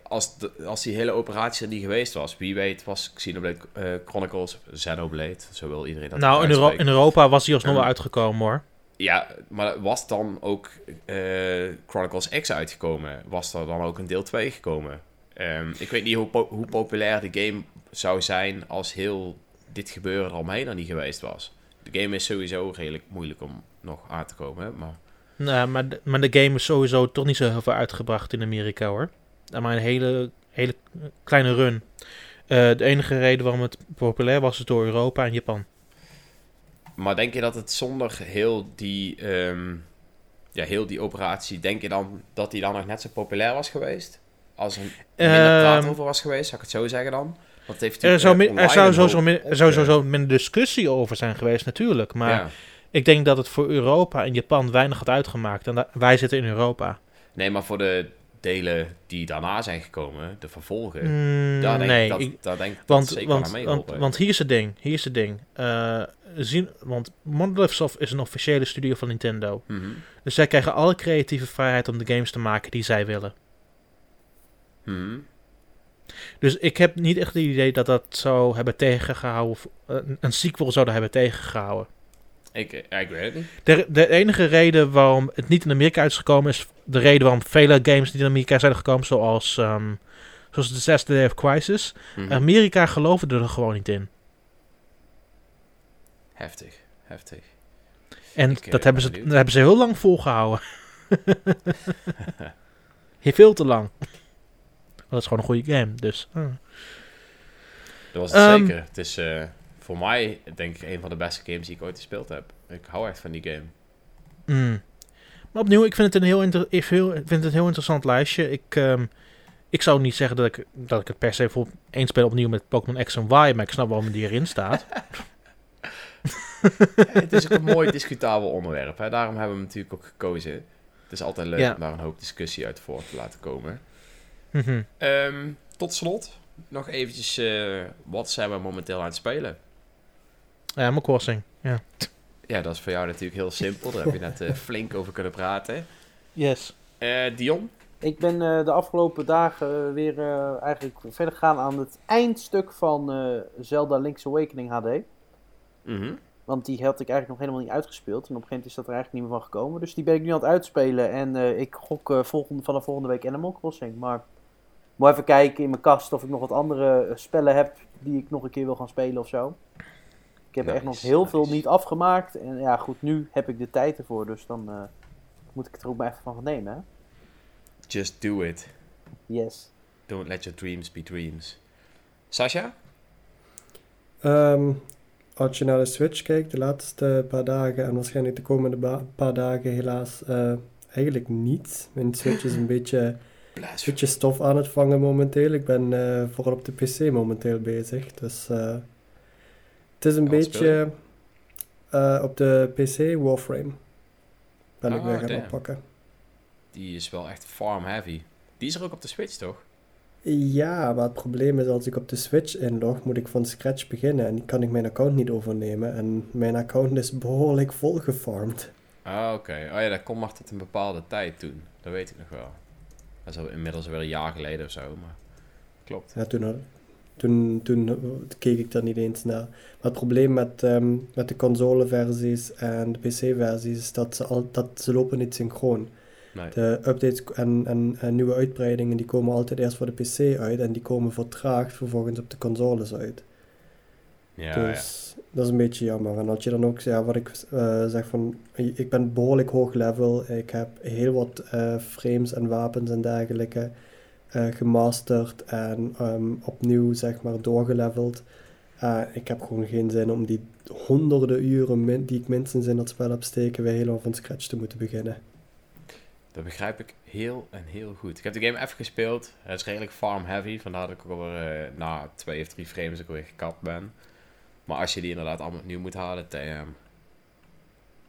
als, de, als die hele operatie er niet geweest was, wie weet was Xenoblade uh, Chronicles Xenoblade, zo wil iedereen dat Nou, in, Euro in, Europa was hij alsnog um, wel uitgekomen hoor. Ja, maar was dan ook uh, Chronicles X uitgekomen? Was er dan ook een deel 2 gekomen? Um, ik weet niet hoe, po hoe populair de game zou zijn als heel dit gebeuren er omheen er niet geweest was. De game is sowieso redelijk moeilijk om nog aan te komen, hè? maar... Nou, maar de, maar de game is sowieso toch niet zo heel veel uitgebracht in Amerika hoor maar een hele, hele kleine run. Uh, de enige reden waarom het populair was, is door Europa en Japan. Maar denk je dat het zonder heel die, um, ja, heel die operatie, denk je dan dat die dan nog net zo populair was geweest? Als er minder uh, praat over was geweest, zou ik het zo zeggen dan? Want heeft er zou, min, er zou sowieso min, sowieso minder discussie over zijn geweest natuurlijk. Maar ja. ik denk dat het voor Europa en Japan weinig had uitgemaakt. En wij zitten in Europa. Nee, maar voor de delen die daarna zijn gekomen, de vervolgen, mm, daar denk nee, ik dat, ik, daar denk want, zeker want, aan mee want, want, hier is het ding, hier is het ding. Uh, zien, want Monolith Soft is een officiële studio van Nintendo. Mm -hmm. Dus zij krijgen alle creatieve vrijheid om de games te maken die zij willen. Mm -hmm. Dus ik heb niet echt het idee dat dat zou hebben tegengehouden, of uh, een sequel zouden hebben tegengehouden. Ik, ja, ik weet het niet. De, de enige reden waarom het niet in Amerika is gekomen is de reden waarom vele games niet in Amerika zijn gekomen, zoals, um, zoals The Zesde Day of Crisis. Mhm. Mm -hmm. Amerika geloofde er gewoon niet in. Heftig, heftig. En Ik, eh, dat, hebben ze, dat hebben ze heel lang volgehouden. Heel veel te lang. Dat is gewoon een goede game, dus... Dat was het Ehm, zeker. Het is eh, voor mij, denk ik, een van de beste games die ik ooit gespeeld heb. Ik hou echt van die game. Mm. Maar opnieuw, ik vind het een heel, inter- ik vind het een heel interessant lijstje. Ik, ehm, ik zou niet zeggen dat ik, dat ik het per se voor één speel opnieuw met Pokémon X en Y, maar ik snap waarom die erin staat. het is ook een mooi discutabel onderwerp. Hè? Daarom hebben we hem natuurlijk ook gekozen. Het is altijd leuk Ja. om daar een hoop discussie uit voort te laten komen. Mhm. Ehm, tot slot, nog eventjes, eh, wat zijn we momenteel aan het spelen? Ja, mijn crossing. Ja. Ja, dat is voor jou natuurlijk heel simpel. Daar heb je net eh, flink over kunnen praten. Yes. Eh, Dion? Ik ben eh, de afgelopen dagen weer eh, eigenlijk verder gegaan aan het eindstuk van eh, Zelda Link's Awakening HD. Mhm. Want die had ik eigenlijk nog helemaal niet uitgespeeld. En op een gegeven moment is dat er eigenlijk niet meer van gekomen. Dus die ben ik nu aan het uitspelen. En eh, ik gok volgende, vanaf volgende week Animal Crossing. Maar moet even kijken in mijn kast of ik nog wat andere eh, spellen heb die ik nog een keer wil gaan spelen of zo. Ik heb echt nog Nice, heel veel niet afgemaakt. En ja, goed, nu heb ik de tijd ervoor. Dus dan eh, moet ik het er ook maar even van gaan nemen. Hè? Just do it. Yes. Don't let your dreams be dreams. Sasha? Ehm, als je naar de Switch kijkt, de laatste paar dagen en waarschijnlijk de komende paar dagen helaas eh, eigenlijk niet. Mijn Switch is een beetje, een Blasphemy. beetje stof aan het vangen momenteel. Ik ben eh, vooral op de PC momenteel bezig. Dus eh, het is een beetje eh, op de PC Warframe. Ben ik Ah, weer gaan damn. oppakken. Die is wel echt farm heavy. Die is er ook op de Switch, toch? Ja, maar het probleem is als ik op de Switch inlog, moet ik van scratch beginnen en kan ik mijn account niet overnemen. En mijn account is behoorlijk vol gefarmd. Ah, oké. Oh ja, dat kon maar tot een bepaalde tijd toen. Dat weet ik nog wel. Dat is al inmiddels weer een jaar geleden of zo, maar... Klopt. Ja, toen, toen, toen keek ik daar niet eens naar. Maar het probleem met, ehm, met de consoleversies en de PC-versies is dat ze, al, dat ze lopen niet synchroon. Nee. De updates en, en, en nieuwe uitbreidingen die komen altijd eerst voor de PC uit en die komen vertraagd vervolgens op de consoles uit. Ja, dus dat is een beetje jammer. En als je dan ook, ja, wat ik eh, zeg van, ik ben behoorlijk hoog level. Ik heb heel wat eh, frames en wapens en dergelijke eh, gemasterd en ehm, opnieuw zeg maar doorgeleveld. Ik heb gewoon geen zin om die honderden uren die ik minstens in dat spel heb steken weer helemaal van scratch te moeten beginnen. Dat begrijp ik heel en heel goed. Ik heb de game even gespeeld. Het is redelijk farm heavy. Vandaar dat ik alweer na twee of drie frames ook weer gekapt ben. Maar als je die inderdaad allemaal opnieuw moet halen, damn.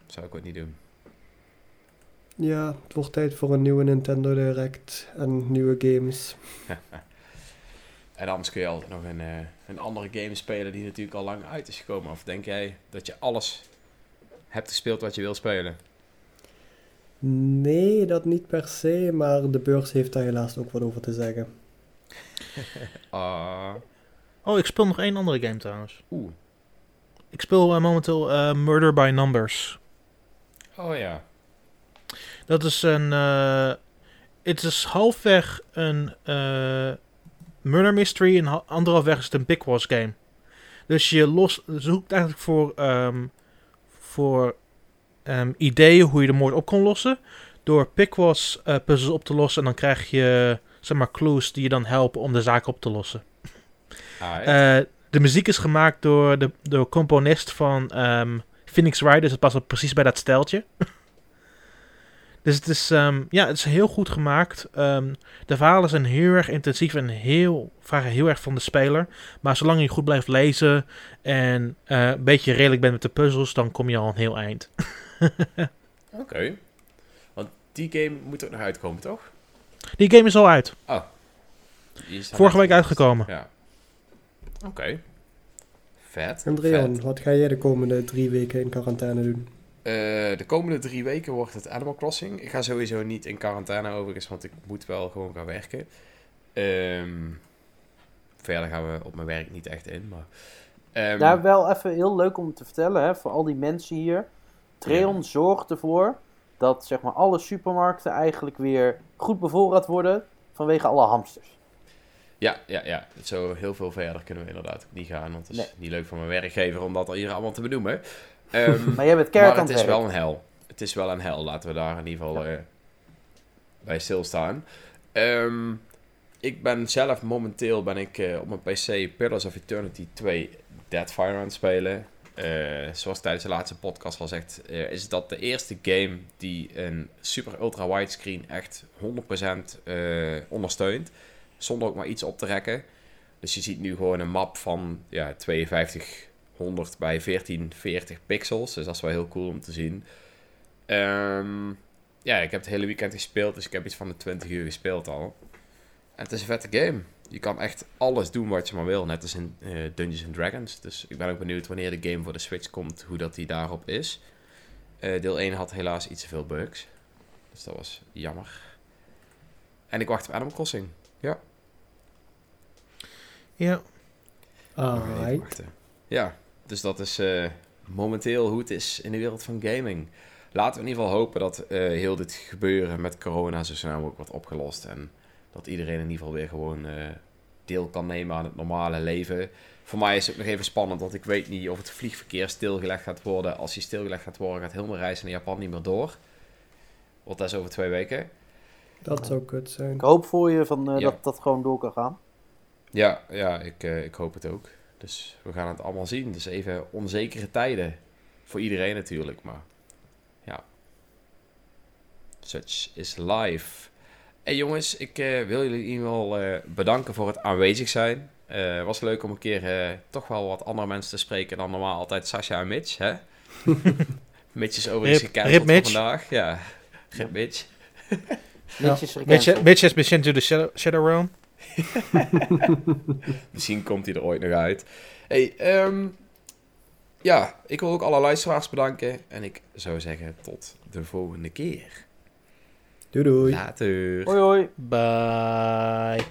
Zou ik ook niet doen. Ja, het wordt tijd voor een nieuwe Nintendo Direct en nieuwe games. En anders kun je altijd nog een, eh, een andere game spelen die natuurlijk al lang uit is gekomen. Of denk jij dat je alles hebt gespeeld wat je wil spelen? Nee, dat niet per se, maar de beurs heeft daar helaas ook wat over te zeggen. Ah, Oh, ik speel nog één andere game trouwens. Oeh. Ik speel eh, momenteel eh, Murder by Numbers. oh ja. Dat is een. eh, Het is halfweg een murder mystery en ha- anderhalfweg is het een Big game. Dus je los, zoekt eigenlijk voor, ehm, voor ehm, ideeën hoe je de moord op kan lossen. Door Picwas eh puzzels op te lossen. En dan krijg je zeg maar, clues die je dan helpen om de zaak op te lossen. Ah, Eh, de muziek is gemaakt door de, de componist van ehm, Phoenix dus het past ook precies bij dat steltje. dus het is, ehm, ja, het is heel goed gemaakt. Ehm, de verhalen zijn heel erg intensief en heel, vragen heel erg van de speler. Maar zolang je goed blijft lezen en eh, een beetje redelijk bent met de puzzels, dan kom je al een heel eind. Oké. Want die game moet ook nog uitkomen, toch? Die game is al uit. Is Vorige week uitgekomen. Ja. Oké. Vet. En Dreon, vet. wat ga jij de komende drie weken in quarantaine doen? Eh, de komende drie weken wordt het Animal Crossing. Ik ga sowieso niet in quarantaine overigens, want ik moet wel gewoon gaan werken. Ehm, verder gaan we op mijn werk niet echt in, maar... ehm, Daar wel even heel leuk om te vertellen, hè, voor al die mensen hier. Treon Ja. zorgt ervoor dat zeg maar, alle supermarkten eigenlijk weer goed bevoorraad worden vanwege alle hamsters. Ja, ja, ja. Zo heel veel verder kunnen we inderdaad ook niet gaan, want het is Nee. niet leuk voor mijn werkgever om dat hier allemaal te benoemen. Ehm, Maar jij bent keihard maar het het is wel een hel. Het is wel een hel. Laten we daar in ieder geval eh, bij stilstaan. Ehm, ik ben zelf momenteel ben ik, eh, op mijn PC Pillars of Eternity 2 Deadfire aan het spelen. Eh, zoals tijdens de laatste podcast al zegt, eh, is dat de eerste game die een super ultra widescreen echt 100% eh, ondersteunt. Zonder ook maar iets op te rekken. Dus je ziet nu gewoon een map van ja, 5200 bij 1440 pixels. Dus dat is wel heel cool om te zien. Ehm, ja, ik heb het hele weekend gespeeld, dus ik heb iets van de 20 uur gespeeld al. En het is een vette game. Je kan echt alles doen wat je maar wil, net als in eh, Dungeons and Dragons. Dus ik ben ook benieuwd wanneer de game voor de Switch komt, hoe dat die daarop is. Eh, deel 1 had helaas iets te veel bugs. Dus dat was jammer. En ik wacht op Animal Crossing. Ja. Ja, wachten. Ja, dus dat is eh, momenteel hoe het is in de wereld van gaming. Laten we in ieder geval hopen dat eh, heel dit gebeuren met corona zo snel mogelijk wordt opgelost. En dat iedereen in ieder geval weer gewoon eh, deel kan nemen aan het normale leven. Voor mij is het ook nog even spannend, want ik weet niet of het vliegverkeer stilgelegd gaat worden. Als die stilgelegd gaat worden, gaat heel mijn reis naar Japan niet meer door. Want dat is over twee weken. Dat zou kut zijn. Ik hoop voor je van, eh, Ja. dat dat gewoon door kan gaan. Ja, ja ik, eh, ik hoop het ook. Dus we gaan het allemaal zien. Dus even onzekere tijden. Voor iedereen natuurlijk, maar ja. Such is life. Hey jongens, ik eh, wil jullie in ieder geval eh, bedanken voor het aanwezig zijn. Eh was leuk om een keer eh, toch wel wat andere mensen te spreken dan normaal altijd Sascha en Mitch, hè? Mitch is overigens Mitch. vandaag. Ja, Rip Mitch. Netjes Mitch, gecanceld. Mitch to the shadow, shadow realm. Misschien komt hij er ooit nog uit. Hey, ehm, ja, ik wil ook alle luisteraars bedanken. En ik zou zeggen tot de volgende keer. Doei doei. Later. Hoi hoi. Bye.